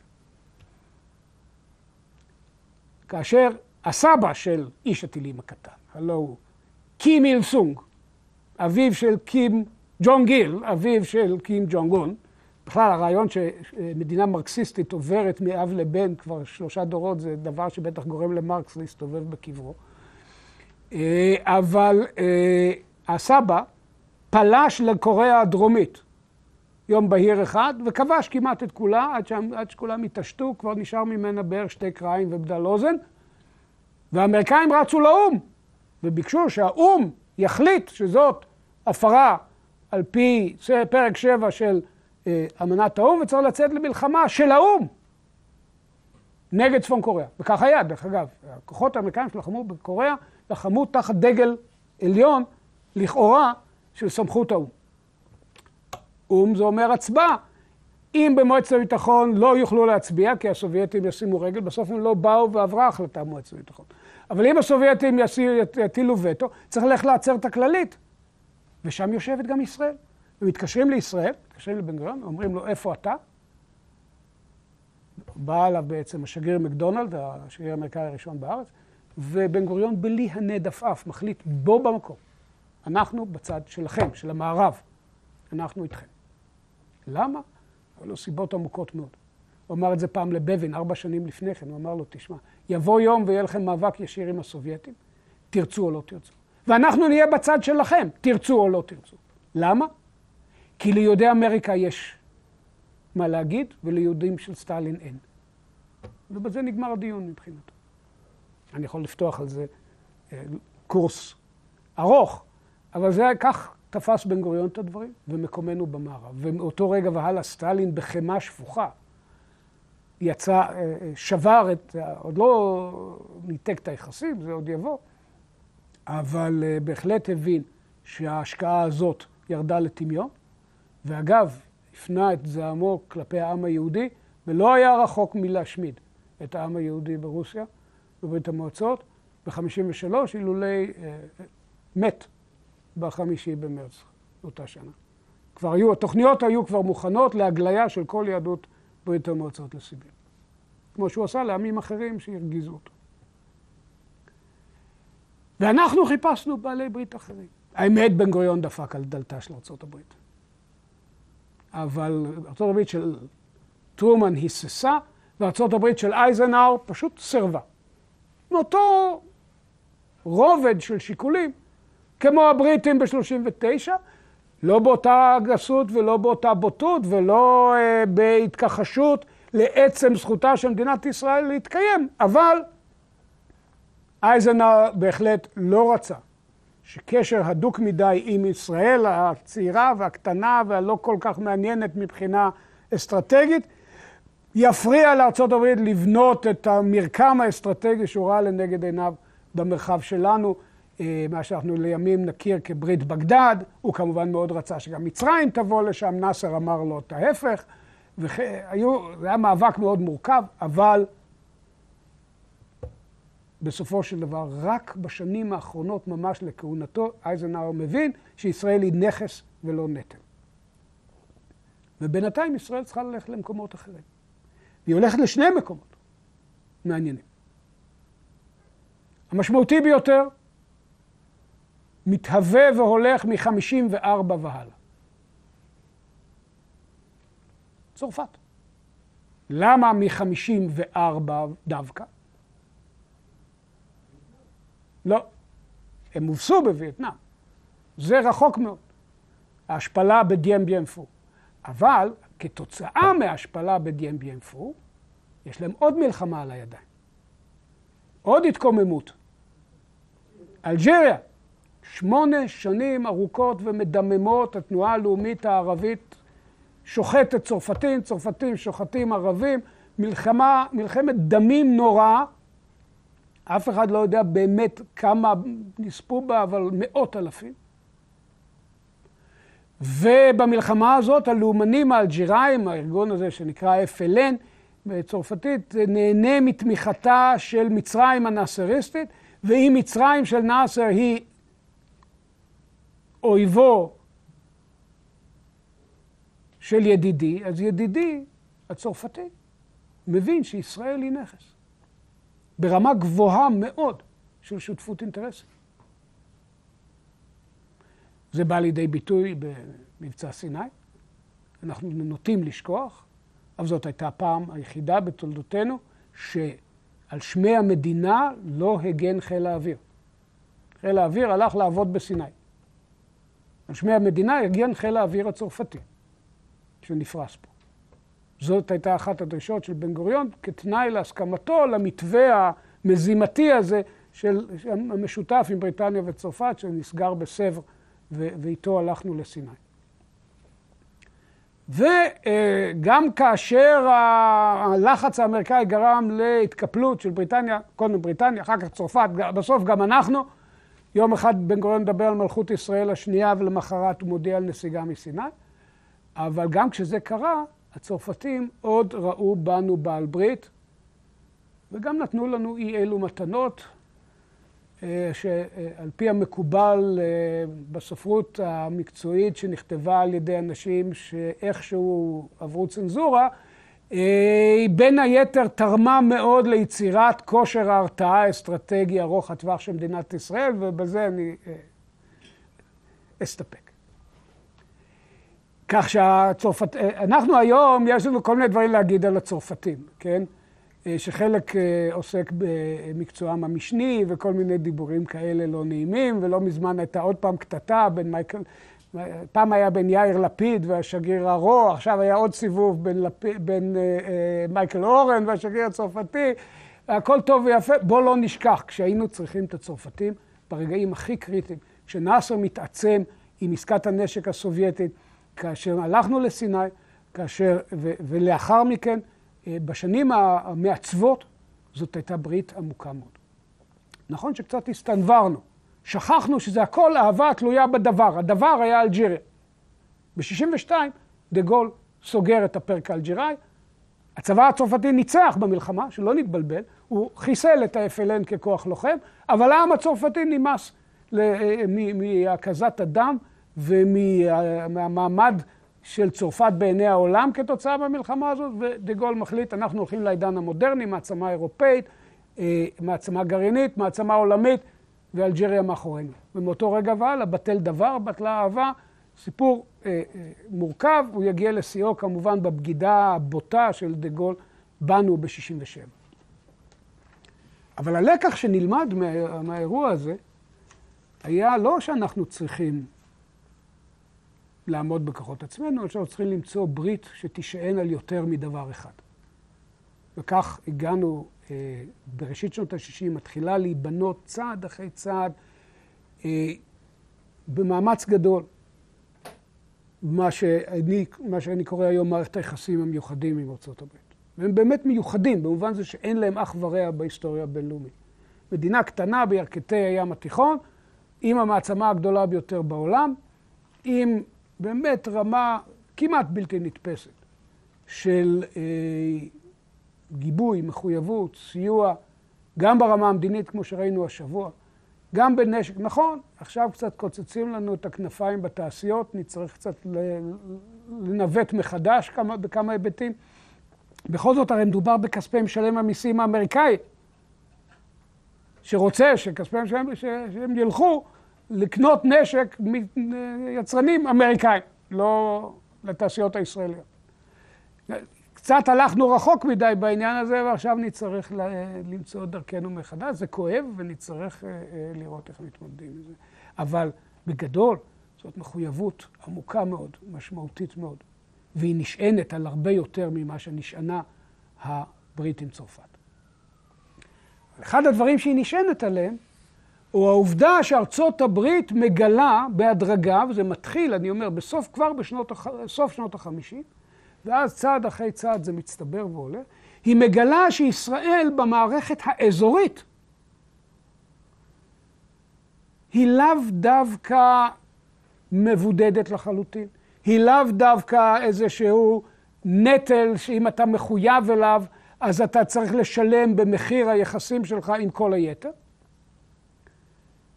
כאשר הסבא של איש הטילים הקטן, הלו הוא קים איל סונג, אביו של קים ג'ון גיל, אביו של קים ג'ון גון, בכלל הרעיון שמדינה מרקסיסטית עוברת מאב לבן כבר שלושה דורות זה דבר שבטח גורם למרקס להסתובב בקברו. אה, אבל אה, הסבא פלש לקוריאה הדרומית. יום בהיר אחד וכבש כמעט את כולה עד, שם, עד שכולם התעשתו, כבר נשאר ממנה בערך שתי קרעים ובדל אוזן. והאמריקאים רצו לאו"ם וביקשו שהאו"ם יחליט שזאת הפרה על פי פרק 7 של אה, אמנת האו"ם וצריך לצאת למלחמה של האו"ם נגד צפון קוריאה. וכך היה, דרך אגב. הכוחות האמריקאים שלחמו בקוריאה, לחמו תחת דגל עליון, לכאורה, של סמכות האו"ם. או"ם זה אומר הצבעה. אם במועצת הביטחון לא יוכלו להצביע, כי הסובייטים ישימו רגל, בסוף הם לא באו ועברה החלטה במועצת הביטחון. אבל אם הסובייטים יטילו וטו, צריך ללכת לעצר את הכללית. ושם יושבת גם ישראל. ומתקשרים לישראל, מתקשרים לבן גוריון, אומרים לו, איפה אתה? בא אליו בעצם השגריר מקדונלד, השגריר האמריקאי הראשון בארץ, ובן גוריון בלי הנד עפעף מחליט בו במקום. אנחנו בצד שלכם, של המערב. אנחנו איתכם. למה? היו לו סיבות עמוקות מאוד. הוא אמר את זה פעם לבבין, ארבע שנים לפני כן, הוא אמר לו, תשמע, יבוא יום ויהיה לכם מאבק ישיר עם הסובייטים, תרצו או לא תרצו. ואנחנו נהיה בצד שלכם, תרצו או לא תרצו. למה? כי ליהודי אמריקה יש מה להגיד, וליהודים של סטלין אין. ובזה נגמר הדיון מבחינתו. אני יכול לפתוח על זה אה, קורס ארוך, אבל זה כך תפס בן גוריון את הדברים, ומקומנו במערב. ומאותו רגע והלאה סטלין בחמאה שפוכה יצא, אה, אה, שבר את, עוד לא ניתק את היחסים, זה עוד יבוא, אבל בהחלט הבין שההשקעה הזאת ירדה לטמיון. ואגב, הפנה את זעמו כלפי העם היהודי, ולא היה רחוק מלהשמיד את העם היהודי ברוסיה, בברית המועצות, ב-53' אילולי אה, מת בחמישי במרץ אותה שנה. כבר היו, התוכניות היו כבר מוכנות להגליה של כל יהדות ברית המועצות לסיביר. כמו שהוא עשה לעמים אחרים שהרגיזו אותו. ואנחנו חיפשנו בעלי ברית אחרים. האמת, בן גוריון דפק על דלתה של ארה"ב. אבל ארה"ב של טרומן היססה, וארה"ב של אייזנהאואר פשוט סירבה. מאותו רובד של שיקולים, כמו הבריטים ב-39, לא באותה גסות ולא באותה בוטות ולא אה, בהתכחשות לעצם זכותה של מדינת ישראל להתקיים, אבל אייזנהאואר בהחלט לא רצה שקשר הדוק מדי עם ישראל הצעירה והקטנה והלא כל כך מעניינת מבחינה אסטרטגית, יפריע לארה"ב לבנות את המרקם האסטרטגי שהוא ראה לנגד עיניו במרחב שלנו, אה, מה שאנחנו לימים נכיר כברית בגדד. הוא כמובן מאוד רצה שגם מצרים תבוא לשם, נאסר אמר לו את ההפך. זה היה מאבק מאוד מורכב, אבל בסופו של דבר, רק בשנים האחרונות ממש לכהונתו, אייזנהאואר מבין שישראל היא נכס ולא נטל. ובינתיים ישראל צריכה ללכת למקומות אחרים. והיא הולכת לשני מקומות מעניינים. המשמעותי ביותר, מתהווה והולך מ-54 והלאה. צרפת. למה מ-54 דווקא? לא. הם הובסו בווייטנאם. זה רחוק מאוד. ההשפלה בדיאם ביאם פו. אבל כתוצאה מההשפלה בדיאם ביאם פו, יש להם עוד מלחמה על הידיים. עוד התקוממות. אלג'יריה, שמונה שנים ארוכות ומדממות, התנועה הלאומית הערבית שוחטת צרפתים, צרפתים שוחטים ערבים, מלחמה, מלחמת דמים נוראה. אף אחד לא יודע באמת כמה נספו בה, אבל מאות אלפים. ובמלחמה הזאת הלאומנים האלג'יראים, הארגון הזה שנקרא FLN בצרפתית, נהנה מתמיכתה של מצרים הנאסריסטית, ואם מצרים של נאסר היא אויבו של ידידי, אז ידידי הצרפתי מבין שישראל היא נכס. ברמה גבוהה מאוד של שותפות אינטרסים. זה בא לידי ביטוי במבצע סיני. אנחנו נוטים לשכוח, אבל זאת הייתה הפעם היחידה בתולדותינו שעל שמי המדינה לא הגן חיל האוויר. חיל האוויר הלך לעבוד בסיני. על שמי המדינה הגן חיל האוויר הצרפתי, שנפרס פה. זאת הייתה אחת הדרישות של בן גוריון כתנאי להסכמתו למתווה המזימתי הזה של המשותף עם בריטניה וצרפת, שנסגר בסבר, ואיתו הלכנו לסיני. וגם כאשר הלחץ האמריקאי גרם להתקפלות של בריטניה, קודם בריטניה, אחר כך צרפת, בסוף גם אנחנו, יום אחד בן גוריון מדבר על מלכות ישראל השנייה ולמחרת הוא מודיע על נסיגה מסיני. אבל גם כשזה קרה, הצרפתים עוד ראו בנו בעל ברית, וגם נתנו לנו אי אלו מתנות, אה, שעל פי המקובל אה, בספרות המקצועית שנכתבה על ידי אנשים שאיכשהו עברו צנזורה, היא אה, בין היתר תרמה מאוד ליצירת כושר ההרתעה האסטרטגי ארוך הטווח של מדינת ישראל, ובזה אני אסתפק. כך שהצרפת... אנחנו היום, יש לנו כל מיני דברים להגיד על הצרפתים, כן? אה, שחלק אה, עוסק במקצועם המשני וכל מיני דיבורים כאלה לא נעימים, ולא מזמן הייתה עוד פעם קטטה בין מייקל... פעם היה בין יאיר לפיד והשגריר הרוע, עכשיו היה עוד סיבוב בין, לפ... בין אה, אה, מייקל אורן והשגריר הצרפתי. הכל טוב ויפה, בוא לא נשכח, כשהיינו צריכים את הצרפתים ברגעים הכי קריטיים, כשנאסר מתעצם עם עסקת הנשק הסובייטית, כאשר הלכנו לסיני, כאשר, ו, ולאחר מכן, אה, בשנים המעצבות, זאת הייתה ברית עמוקה מאוד. נכון שקצת הסתנוורנו, שכחנו שזה הכל אהבה תלויה בדבר, הדבר היה אלג'יריה. ב-62' דה גול סוגר את הפרק האלג'יראי, הצבא הצרפתי ניצח במלחמה, שלא נתבלבל, הוא חיסל את ה-FLN ככוח לוחם, אבל העם הצרפתי נמאס אה, מהקזת הדם ומהמעמד של צרפת בעיני העולם כתוצאה מהמלחמה הזאת, ודה גול מחליט, אנחנו הולכים לעידן המודרני, מעצמה אירופאית, אה, מעצמה גרעינית, מעצמה עולמית, ואלג'יריה מאחורינו. ומאותו רגע והלאה, בטל דבר, בטלה אהבה, סיפור אה, אה, מורכב, הוא יגיע לשיאו כמובן בבגידה הבוטה של דה גול בנו ב-67. אבל הלקח שנלמד מה, מהאירוע הזה, היה לא שאנחנו צריכים לעמוד בכוחות עצמנו, שאנחנו צריכים למצוא ברית שתישען על יותר מדבר אחד. וכך הגענו אה, בראשית שנות ה-60, מתחילה להיבנות צעד אחרי צעד אה, במאמץ גדול. מה שאני, מה שאני קורא היום מערכת היחסים המיוחדים עם ארצות הברית. והם באמת מיוחדים, במובן זה שאין להם אח ורע בהיסטוריה הבינלאומית. מדינה קטנה בירכתי הים התיכון, עם המעצמה הגדולה ביותר בעולם, עם באמת רמה כמעט בלתי נתפסת של אה, גיבוי, מחויבות, סיוע, גם ברמה המדינית, כמו שראינו השבוע, גם בנשק. נכון, עכשיו קצת קוצצים לנו את הכנפיים בתעשיות, נצטרך קצת לנווט מחדש כמה, בכמה היבטים. בכל זאת, הרי מדובר בכספי משלם המיסים האמריקאי, שרוצה שכספי משלם, שהם ילכו לקנות נשק מיצרנים אמריקאים, לא לתעשיות הישראליות. קצת הלכנו רחוק מדי בעניין הזה, ועכשיו נצטרך למצוא דרכנו מחדש. זה כואב, ונצטרך אה, אה, לראות איך מתמודדים עם זה. אבל בגדול, זאת מחויבות עמוקה מאוד, משמעותית מאוד, והיא נשענת על הרבה יותר ממה שנשענה הברית עם צרפת. אחד הדברים שהיא נשענת עליהם, הוא העובדה שארצות הברית מגלה בהדרגה, וזה מתחיל, אני אומר, בסוף, כבר בסוף שנות החמישים, ואז צעד אחרי צעד זה מצטבר ועולה, היא מגלה שישראל במערכת האזורית היא לאו דווקא מבודדת לחלוטין, היא לאו דווקא איזשהו נטל שאם אתה מחויב אליו, אז אתה צריך לשלם במחיר היחסים שלך עם כל היתר.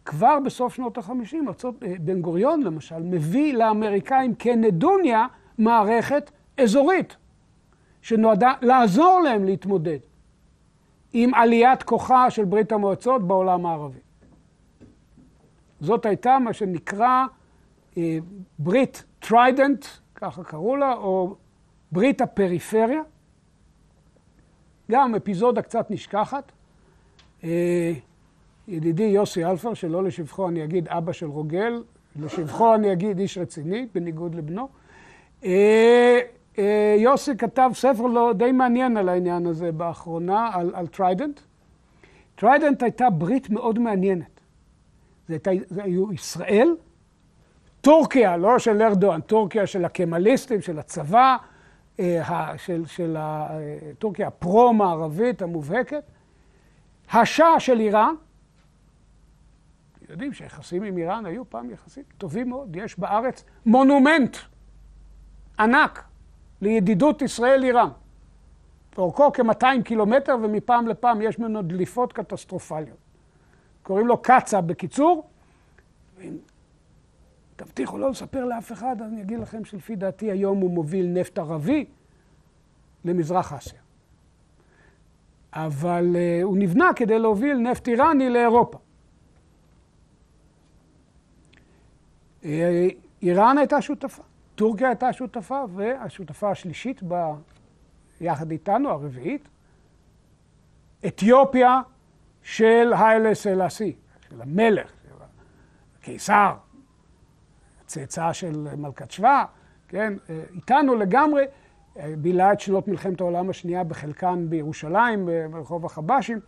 כבר בסוף שנות ה-50, בן גוריון למשל, מביא לאמריקאים כנדוניה מערכת אזורית, שנועדה לעזור להם להתמודד עם עליית כוחה של ברית המועצות בעולם הערבי. זאת הייתה מה שנקרא אה, ברית טריידנט, ככה קראו לה, או ברית הפריפריה. גם אפיזודה קצת נשכחת. אה, ידידי יוסי אלפר, שלא לשבחו אני אגיד אבא של רוגל, לשבחו אני אגיד איש רציני, בניגוד לבנו. אה, אה, יוסי כתב ספר לא די מעניין על העניין הזה באחרונה, על, על טריידנט. טריידנט הייתה ברית מאוד מעניינת. זה, הייתה, זה היו ישראל, טורקיה, לא של ארדואן, טורקיה של הקמליסטים, של הצבא, אה, של, של טורקיה הפרו-מערבית המובהקת, השאה של איראן, יודעים שהיחסים עם איראן היו פעם יחסים טובים מאוד, יש בארץ מונומנט ענק לידידות ישראל-איראן. אורכו כ-200 קילומטר ומפעם לפעם יש ממנו דליפות קטסטרופליות. קוראים לו קצא בקיצור. ואם תבטיחו לא לספר לאף אחד, אני אגיד לכם שלפי דעתי היום הוא מוביל נפט ערבי למזרח אסיה. אבל uh, הוא נבנה כדי להוביל נפט איראני לאירופה. איראן הייתה שותפה, טורקיה הייתה שותפה, והשותפה השלישית ב... יחד איתנו, הרביעית, אתיופיה של היילה סלאסי, של המלך, של הקיסר, צאצא של מלכת שבא, כן, איתנו לגמרי, בילה את שנות מלחמת העולם השנייה בחלקן בירושלים, ברחוב החבשים,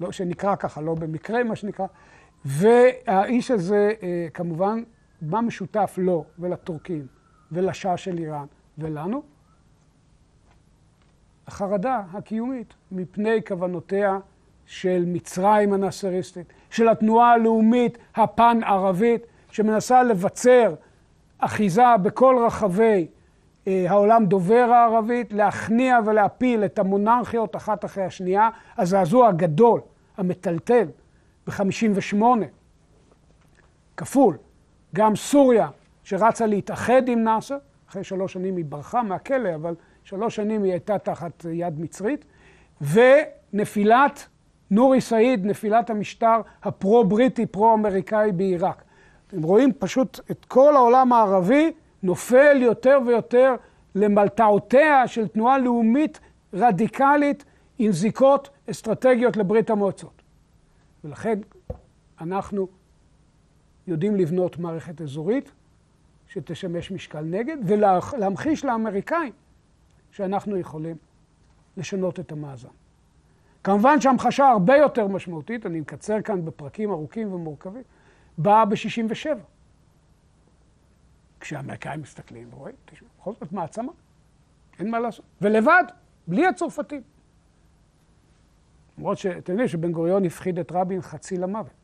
לא, שנקרא ככה, לא במקרה מה שנקרא, והאיש הזה כמובן, מה משותף לו ולטורקים ולשאה של איראן ולנו? החרדה הקיומית מפני כוונותיה של מצרים הנאסריסטית, של התנועה הלאומית הפן-ערבית, שמנסה לבצר אחיזה בכל רחבי אה, העולם דובר הערבית, להכניע ולהפיל את המונרכיות אחת אחרי השנייה. הזעזוע הגדול, המטלטל, ב-58, כפול. גם סוריה, שרצה להתאחד עם נאסר, אחרי שלוש שנים היא ברחה מהכלא, אבל שלוש שנים היא הייתה תחת יד מצרית, ונפילת נורי סעיד, נפילת המשטר הפרו-בריטי, פרו-אמריקאי בעיראק. אתם רואים פשוט את כל העולם הערבי נופל יותר ויותר למלתעותיה של תנועה לאומית רדיקלית עם זיקות אסטרטגיות לברית המועצות. ולכן אנחנו יודעים לבנות מערכת אזורית שתשמש משקל נגד, ולהמחיש לאמריקאים שאנחנו יכולים לשנות את המאזן. כמובן שהמחשה הרבה יותר משמעותית, אני מקצר כאן בפרקים ארוכים ומורכבים, באה ב-67. כשהאמריקאים מסתכלים ורואים, תשמעו, בכל זאת מעצמה, אין מה לעשות. ולבד, בלי הצרפתים. למרות שאתם יודעים שבן גוריון הפחיד את רבין חצי למוות.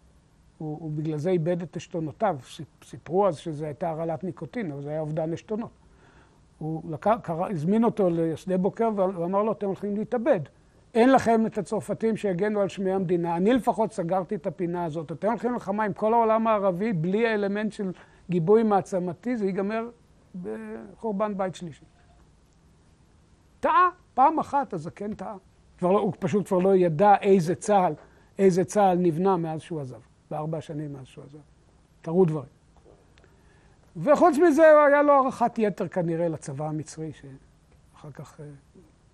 הוא, הוא בגלל זה איבד את עשתונותיו. סיפרו אז שזו הייתה הרעלת ניקוטין, אבל זה היה אובדן עשתונות. הוא לקח, קרא, הזמין אותו לשדה בוקר ואמר לו, אתם הולכים להתאבד. אין לכם את הצרפתים שיגנו על שמי המדינה. אני לפחות סגרתי את הפינה הזאת. אתם הולכים למלחמה עם כל העולם הערבי, בלי האלמנט של גיבוי מעצמתי, זה ייגמר בחורבן בית שלישי. טעה, פעם אחת הזקן טעה. לא, הוא פשוט כבר לא ידע איזה צה"ל, איזה צה"ל נבנה מאז שהוא עזב, בארבע שנים מאז שהוא עזב. קרו דברים. וחוץ מזה, היה לו הערכת יתר כנראה לצבא המצרי, שאחר כך אה,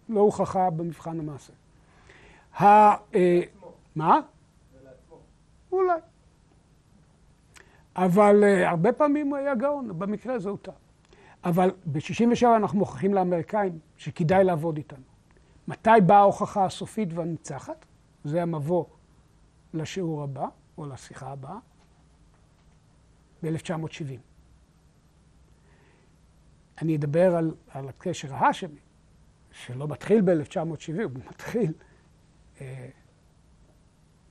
לא הוכחה במבחן המעשה. ה... אה, מה? אולי. אבל uh, הרבה פעמים הוא היה גאון, במקרה הזה הוא טעה. אבל ב-67' אנחנו מוכיחים לאמריקאים שכדאי לעבוד איתנו. מתי באה ההוכחה הסופית והניצחת? זה המבוא לשיעור הבא, או לשיחה הבאה, ב-1970. אני אדבר על, על הקשר ההאשמי, שלא מתחיל ב-1970, הוא מתחיל אה,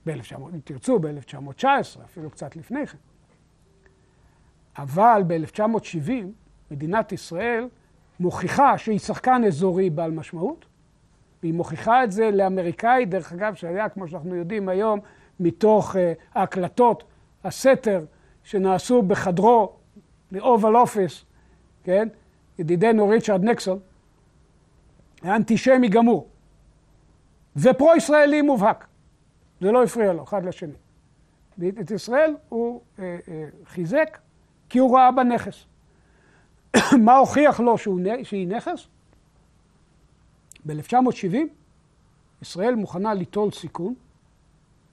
ב-1900, אם תרצו, ב-1919, אפילו קצת לפני כן. אבל ב-1970 מדינת ישראל מוכיחה שהיא שחקן אזורי בעל משמעות, והיא מוכיחה את זה לאמריקאי, דרך אגב, שהיה, כמו שאנחנו יודעים היום, מתוך uh, ההקלטות, הסתר שנעשו בחדרו, ל-Oval Office, כן? ידידנו ריצ'רד ניקסון, היה אנטישמי גמור, ופרו-ישראלי מובהק. זה לא הפריע לו, אחד לשני. את ישראל הוא אה, אה, חיזק כי הוא ראה בה נכס. *coughs* מה הוכיח לו שהוא, שהיא נכס? ב-1970 ישראל מוכנה ליטול סיכון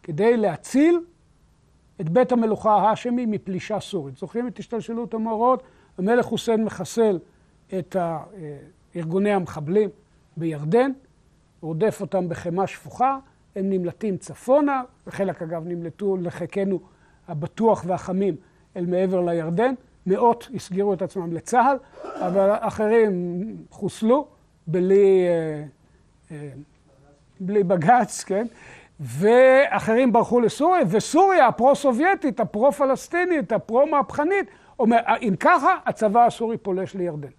כדי להציל את בית המלוכה ההאשמי מפלישה סורית. זוכרים את השתלשלות המאורעות? המלך חוסיין מחסל את ארגוני המחבלים בירדן, רודף אותם בחמה שפוכה, הם נמלטים צפונה, וחלק אגב נמלטו לחיקנו הבטוח והחמים אל מעבר לירדן, מאות הסגירו את עצמם לצה"ל, אבל אחרים חוסלו בלי, בלי בג"ץ, כן? ואחרים ברחו לסוריה, וסוריה הפרו-סובייטית, הפרו-פלסטינית, הפרו-מהפכנית, אומר, אם ככה, הצבא הסורי פולש לירדן.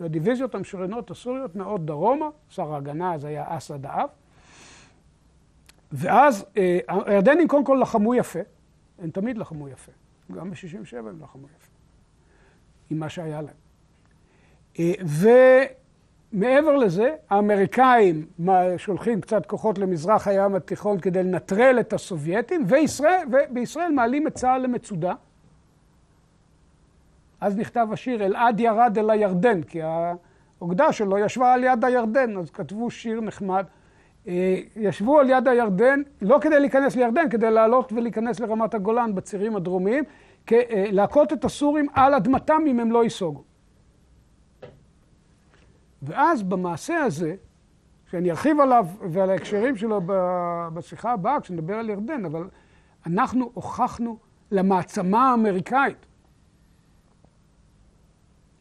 והדיוויזיות המשוריינות הסוריות נעות דרומה, שר ההגנה אז היה אסד האב, ואז אה, הירדנים קודם כל לחמו יפה, הם תמיד לחמו יפה, גם ב-67' הם לחמו יפה, עם מה שהיה להם. אה, ומעבר לזה, האמריקאים שולחים קצת כוחות למזרח הים התיכון כדי לנטרל את הסובייטים, וישראל, ובישראל מעלים את צה"ל למצודה. אז נכתב השיר, אלעד ירד אל הירדן, כי האוגדה שלו ישבה על יד הירדן, אז כתבו שיר נחמד. אה, ישבו על יד הירדן, לא כדי להיכנס לירדן, כדי לעלות ולהיכנס לרמת הגולן בצירים הדרומיים, אה, להכות את הסורים על אדמתם אם הם לא ייסוגו. ואז במעשה הזה, שאני ארחיב עליו ועל ההקשרים שלו בשיחה הבאה, כשנדבר על ירדן, אבל אנחנו הוכחנו למעצמה האמריקאית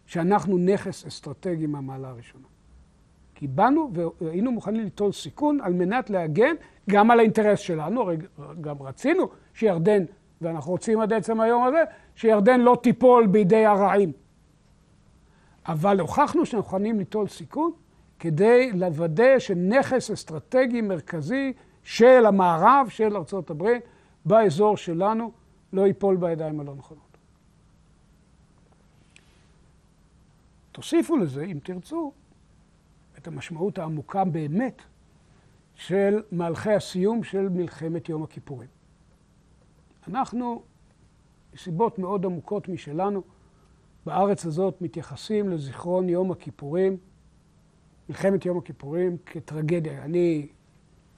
שאנחנו נכס אסטרטגי מהמעלה הראשונה. כי באנו והיינו מוכנים ליטול סיכון על מנת להגן גם על האינטרס שלנו, הרי גם רצינו שירדן, ואנחנו רוצים עד עצם היום הזה, שירדן לא תיפול בידי הרעים. אבל הוכחנו שאנחנו מוכנים ליטול סיכון כדי לוודא שנכס אסטרטגי מרכזי של המערב, של ארה"ב, באזור שלנו, לא ייפול בידיים הלא נכונות. תוסיפו לזה, אם תרצו, את המשמעות העמוקה באמת של מהלכי הסיום של מלחמת יום הכיפורים. אנחנו, מסיבות מאוד עמוקות משלנו, בארץ הזאת מתייחסים לזיכרון יום הכיפורים, מלחמת יום הכיפורים, כטרגדיה. אני,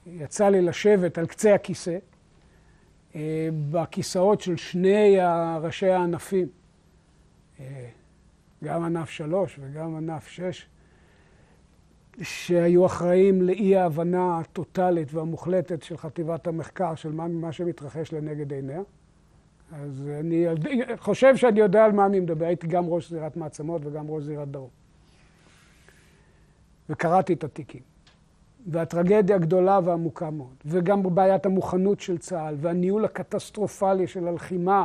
יצא לי לשבת על קצה הכיסא, אה, בכיסאות של שני ראשי הענפים, אה, גם ענף שלוש וגם ענף שש, שהיו אחראים לאי ההבנה הטוטלית והמוחלטת של חטיבת המחקר של מה, מה שמתרחש לנגד עיניה. אז אני חושב שאני יודע על מה אני מדבר. הייתי גם ראש זירת מעצמות וגם ראש זירת דרום. וקראתי את התיקים. והטרגדיה הגדולה והעמוקה מאוד, וגם בעיית המוכנות של צה"ל, והניהול הקטסטרופלי של הלחימה,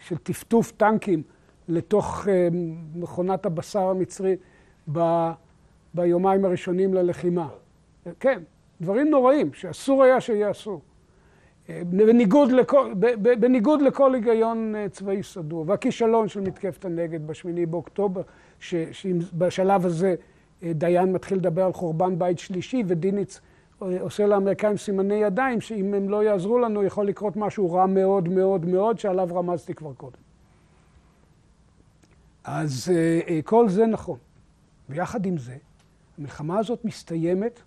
של טפטוף טנקים לתוך אה, מכונת הבשר המצרי ב... ביומיים הראשונים ללחימה. כן, דברים נוראים שאסור היה שיעשו. אה, בניגוד לכל, בניגוד לכל היגיון אה, צבאי סדור. והכישלון של מתקפת הנגד בשמיני באוקטובר, שבשלב הזה אה, דיין מתחיל לדבר על חורבן בית שלישי, ודיניץ עושה לאמריקאים סימני ידיים, שאם הם לא יעזרו לנו יכול לקרות משהו רע מאוד מאוד מאוד, שעליו רמזתי כבר קודם. אז כל זה נכון. ויחד עם זה, המלחמה הזאת מסתיימת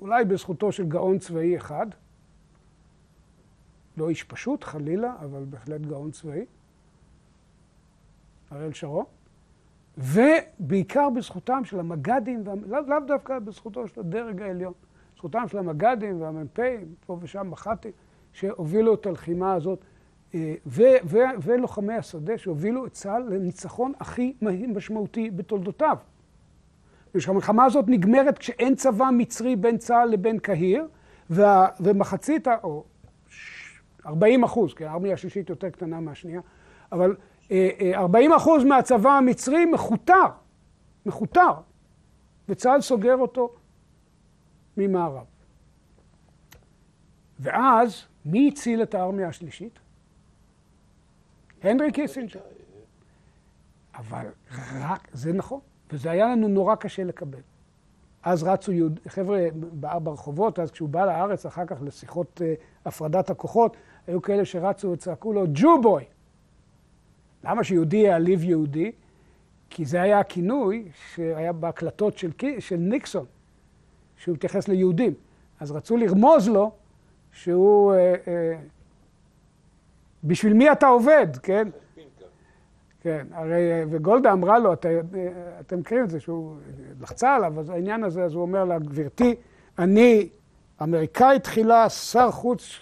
אולי בזכותו של גאון צבאי אחד, לא איש פשוט, חלילה, אבל בהחלט גאון צבאי, אריאל שרון, ובעיקר בזכותם של המג"דים, לאו לא דווקא בזכותו של הדרג העליון, בזכותם של המג"דים והמ"פים, פה ושם מח"טים, שהובילו את הלחימה הזאת, אה, ולוחמי השדה שהובילו את צה"ל לניצחון הכי משמעותי בתולדותיו. ושהמלחמה הזאת נגמרת כשאין צבא מצרי בין צה"ל לבין קהיר, וה, ומחצית, או 40 אחוז, כי הארמיה השלישית יותר קטנה מהשנייה, אבל 40 אה, אה, אחוז מהצבא המצרי מכותר, מכותר, וצה"ל סוגר אותו ממערב. ואז, מי הציל את הארמיה השלישית? הנרי קיסינג'ר. אבל רק, זה נכון. וזה היה לנו נורא קשה לקבל. אז רצו יהוד... חבר'ה ברחובות, אז כשהוא בא לארץ אחר כך לשיחות uh, הפרדת הכוחות, היו כאלה שרצו וצעקו לו, ג'ובוי! למה שיהודי יעליב יהודי? כי זה היה הכינוי שהיה בהקלטות של, של ניקסון, שהוא מתייחס ליהודים. אז רצו לרמוז לו שהוא... Uh, uh, בשביל מי אתה עובד, כן? כן, הרי, וגולדה אמרה לו, אתה, אתם מכירים את זה, שהוא לחצה עליו, אז העניין הזה, אז הוא אומר לה, גברתי, אני אמריקאי תחילה, שר חוץ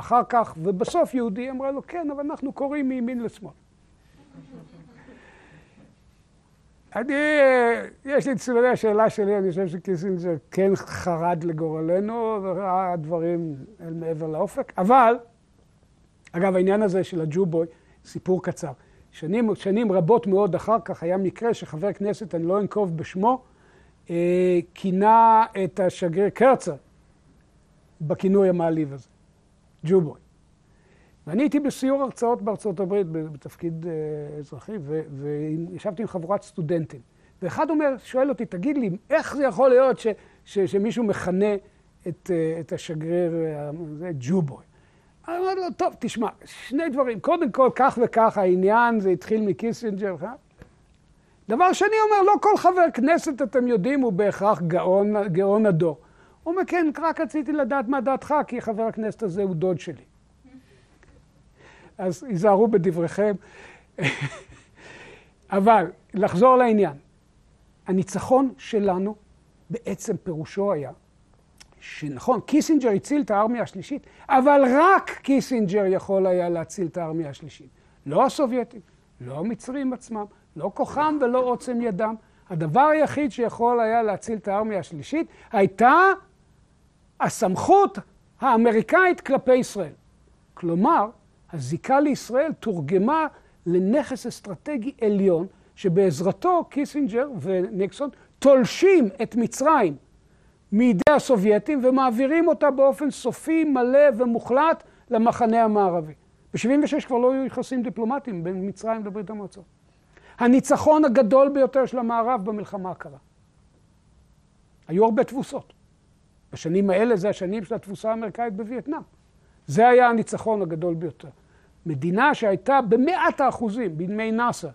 אחר כך, ובסוף יהודי, אמרה לו, כן, אבל אנחנו קוראים מימין לשמאל. אני, יש לי ציוני השאלה שלי, אני חושב שקיסינג'ר כן חרד לגורלנו, וראה דברים אל מעבר לאופק, אבל, אגב, העניין הזה של הג'ובוי, סיפור קצר. שנים, שנים רבות מאוד אחר כך היה מקרה שחבר כנסת, אני לא אנקוב בשמו, אה, כינה את השגריר קרצר בכינוי המעליב הזה, ג'ובוי. ואני הייתי בסיור הרצאות בארצות הברית בתפקיד אה, אזרחי, וישבתי עם חבורת סטודנטים. ואחד אומר, שואל אותי, תגיד לי, איך זה יכול להיות ש, ש, שמישהו מכנה את, אה, את השגריר, זה ג'ובוי? אני אומר לו, טוב, תשמע, שני דברים. קודם כל, כך וכך העניין, זה התחיל מקיסינג'ר. דבר שני, אומר, לא כל חבר כנסת, אתם יודעים, הוא בהכרח גאון, גאון הדור. הוא אומר, כן, רק רציתי לדעת מה דעתך, כי חבר הכנסת הזה הוא דוד שלי. אז היזהרו בדבריכם. *laughs* אבל, לחזור לעניין. הניצחון שלנו, בעצם פירושו היה, שנכון, קיסינג'ר הציל את הארמיה השלישית, אבל רק קיסינג'ר יכול היה להציל את הארמיה השלישית. לא הסובייטים, לא המצרים עצמם, לא כוחם ולא עוצם ידם. הדבר היחיד שיכול היה להציל את הארמיה השלישית הייתה הסמכות האמריקאית כלפי ישראל. כלומר, הזיקה לישראל תורגמה לנכס אסטרטגי עליון, שבעזרתו קיסינג'ר וניקסון תולשים את מצרים מידי הסובייטים ומעבירים אותה באופן סופי, מלא ומוחלט למחנה המערבי. ב-76' כבר לא היו יחסים דיפלומטיים בין מצרים לברית המועצות. הניצחון הגדול ביותר של המערב במלחמה הקרה. היו הרבה תבוסות. בשנים האלה זה השנים של התבוסה האמריקאית בווייטנאם. זה היה הניצחון הגדול ביותר. מדינה שהייתה במאת האחוזים, בימי נאס"א,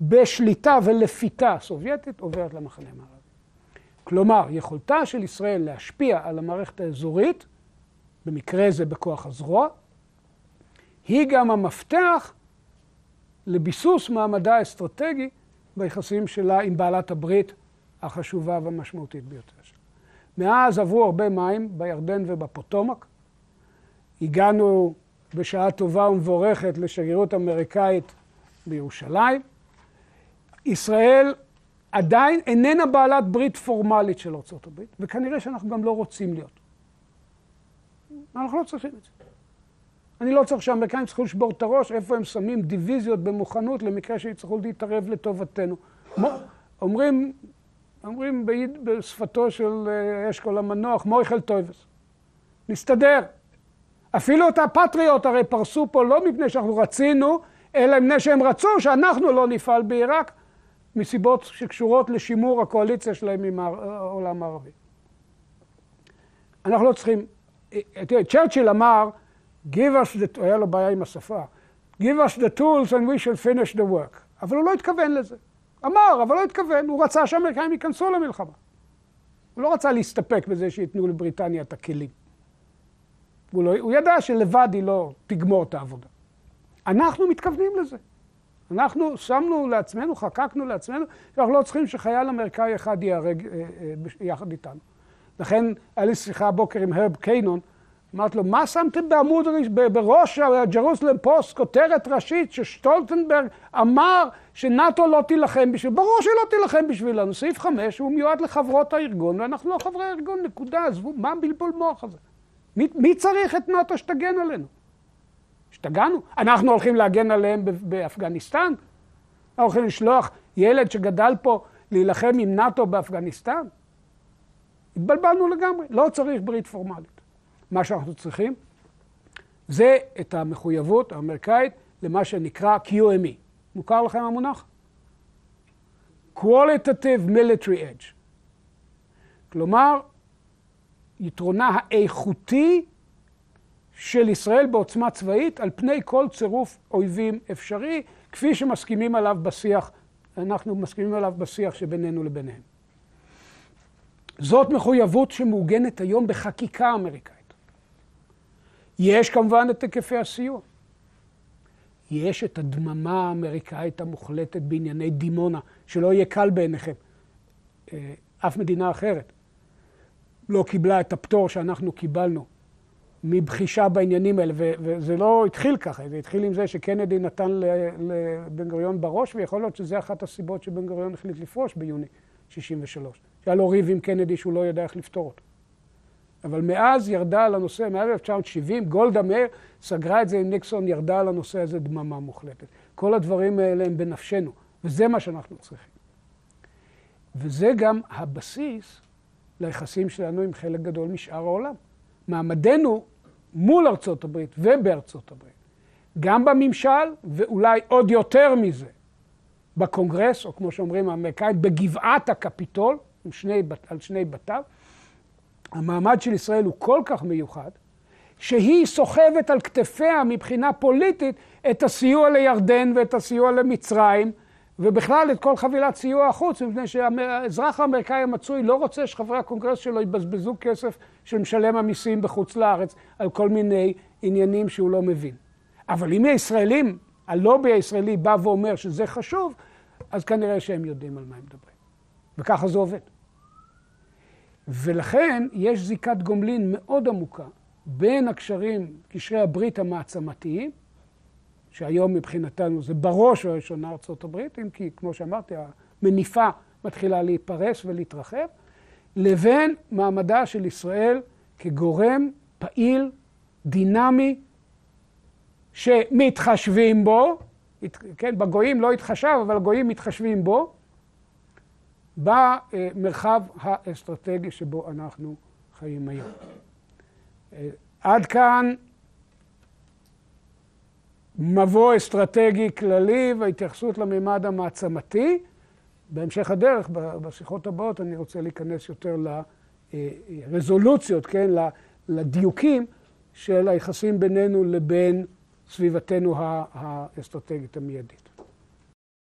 בשליטה ולפיתה סובייטית, עוברת למחנה המערבי. כלומר, יכולתה של ישראל להשפיע על המערכת האזורית, במקרה זה בכוח הזרוע, היא גם המפתח לביסוס מעמדה האסטרטגי ביחסים שלה עם בעלת הברית החשובה והמשמעותית ביותר. מאז עברו הרבה מים בירדן ובפוטומק. הגענו בשעה טובה ומבורכת לשגרירות אמריקאית בירושלים. ישראל עדיין איננה בעלת ברית פורמלית של ארה"ב, וכנראה שאנחנו גם לא רוצים להיות. אנחנו לא צריכים את זה. אני לא צריך שהאמריקאים יצטרכו לשבור את הראש איפה הם שמים דיוויזיות במוכנות למקרה שיצטרכו להתערב לטובתנו. אומרים, אומרים בשפתו של אה, אשכול המנוח, מויכל טויבס. נסתדר. אפילו את הפטריוט הרי פרסו פה לא מפני שאנחנו רצינו, אלא מפני שהם רצו שאנחנו לא נפעל בעיראק, מסיבות שקשורות לשימור הקואליציה שלהם עם העולם הערבי. אנחנו לא צריכים, תראה, צ'רצ'יל אמר, give us the, היה לו בעיה עם השפה, give us the tools and we shall finish the work. אבל הוא לא התכוון לזה. אמר, אבל לא התכוון, הוא רצה שהאמריקאים ייכנסו למלחמה. הוא לא רצה להסתפק בזה שייתנו לבריטניה את הכלים. הוא, לא, הוא ידע שלבד היא לא תגמור את העבודה. אנחנו מתכוונים לזה. אנחנו שמנו לעצמנו, חקקנו לעצמנו, שאנחנו לא צריכים שחייל אמריקאי אחד ייהרג אה, אה, יחד איתנו. לכן, היה לי שיחה הבוקר עם הרב קינון, אמרתי לו, מה שמתם בעמוד, בראש הג'רוסלם פוסט, כותרת ראשית ששטולטנברג אמר שנאט"ו לא תילחם בשביל, ברור שהיא לא תילחם בשבילנו. סעיף 5 הוא מיועד לחברות הארגון, ואנחנו לא חברי הארגון, נקודה. עזבו, מה הבלבול מוח הזה? מי, מי צריך את נאט"ו שתגן עלינו? השתגענו? אנחנו הולכים להגן עליהם באפגניסטן? אנחנו הולכים לשלוח ילד שגדל פה להילחם עם נאט"ו באפגניסטן? התבלבלנו לגמרי, לא צריך ברית פורמלית. מה שאנחנו צריכים זה את המחויבות האמריקאית למה שנקרא QME. מוכר לכם המונח? Qualitative Military Edge. כלומר, יתרונה האיכותי של ישראל בעוצמה צבאית על פני כל צירוף אויבים אפשרי, כפי שמסכימים עליו בשיח, אנחנו מסכימים עליו בשיח שבינינו לביניהם. זאת מחויבות שמעוגנת היום בחקיקה אמריקאית. יש כמובן את היקפי הסיוע. יש את הדממה האמריקאית המוחלטת בענייני דימונה, שלא יהיה קל בעיניכם. אה, אף מדינה אחרת לא קיבלה את הפטור שאנחנו קיבלנו מבחישה בעניינים האלה, וזה לא התחיל ככה, זה התחיל עם זה שקנדי נתן לבן גוריון בראש, ויכול להיות שזה אחת הסיבות שבן גוריון החליט לפרוש ביוני 63. שהיה לו ריב עם קנדי שהוא לא ידע איך לפתור אותו. אבל מאז ירדה על הנושא, מאז 1970, גולדה מאיר סגרה את זה עם ניקסון, ירדה על הנושא הזה דממה מוחלטת. כל הדברים האלה הם בנפשנו, וזה מה שאנחנו צריכים. וזה גם הבסיס ליחסים שלנו עם חלק גדול משאר העולם. מעמדנו מול ארצות הברית ובארצות הברית, גם בממשל, ואולי עוד יותר מזה, בקונגרס, או כמו שאומרים האמריקאים, בגבעת הקפיטול, שני, על שני בתיו, המעמד של ישראל הוא כל כך מיוחד, שהיא סוחבת על כתפיה מבחינה פוליטית את הסיוע לירדן ואת הסיוע למצרים, ובכלל את כל חבילת סיוע החוץ, מפני שהאזרח האמריקאי המצוי לא רוצה שחברי הקונגרס שלו יבזבזו כסף של משלם המיסים בחוץ לארץ על כל מיני עניינים שהוא לא מבין. אבל אם הישראלים, הלובי הישראלי בא ואומר שזה חשוב, אז כנראה שהם יודעים על מה הם מדברים. וככה זה עובד. ולכן יש זיקת גומלין מאוד עמוקה בין הקשרים, קשרי הברית המעצמתיים, שהיום מבחינתנו זה בראש ובראשונה ארצות הברית, אם כי, כמו שאמרתי, המניפה מתחילה להיפרס ולהתרחב, לבין מעמדה של ישראל כגורם פעיל, דינמי, שמתחשבים בו, כן, בגויים לא התחשב, אבל הגויים מתחשבים בו, במרחב האסטרטגי שבו אנחנו חיים היום. עד כאן מבוא אסטרטגי כללי והתייחסות לממד המעצמתי. בהמשך הדרך, בשיחות הבאות, אני רוצה להיכנס יותר לרזולוציות, כן, לדיוקים של היחסים בינינו לבין סביבתנו האסטרטגית המיידית.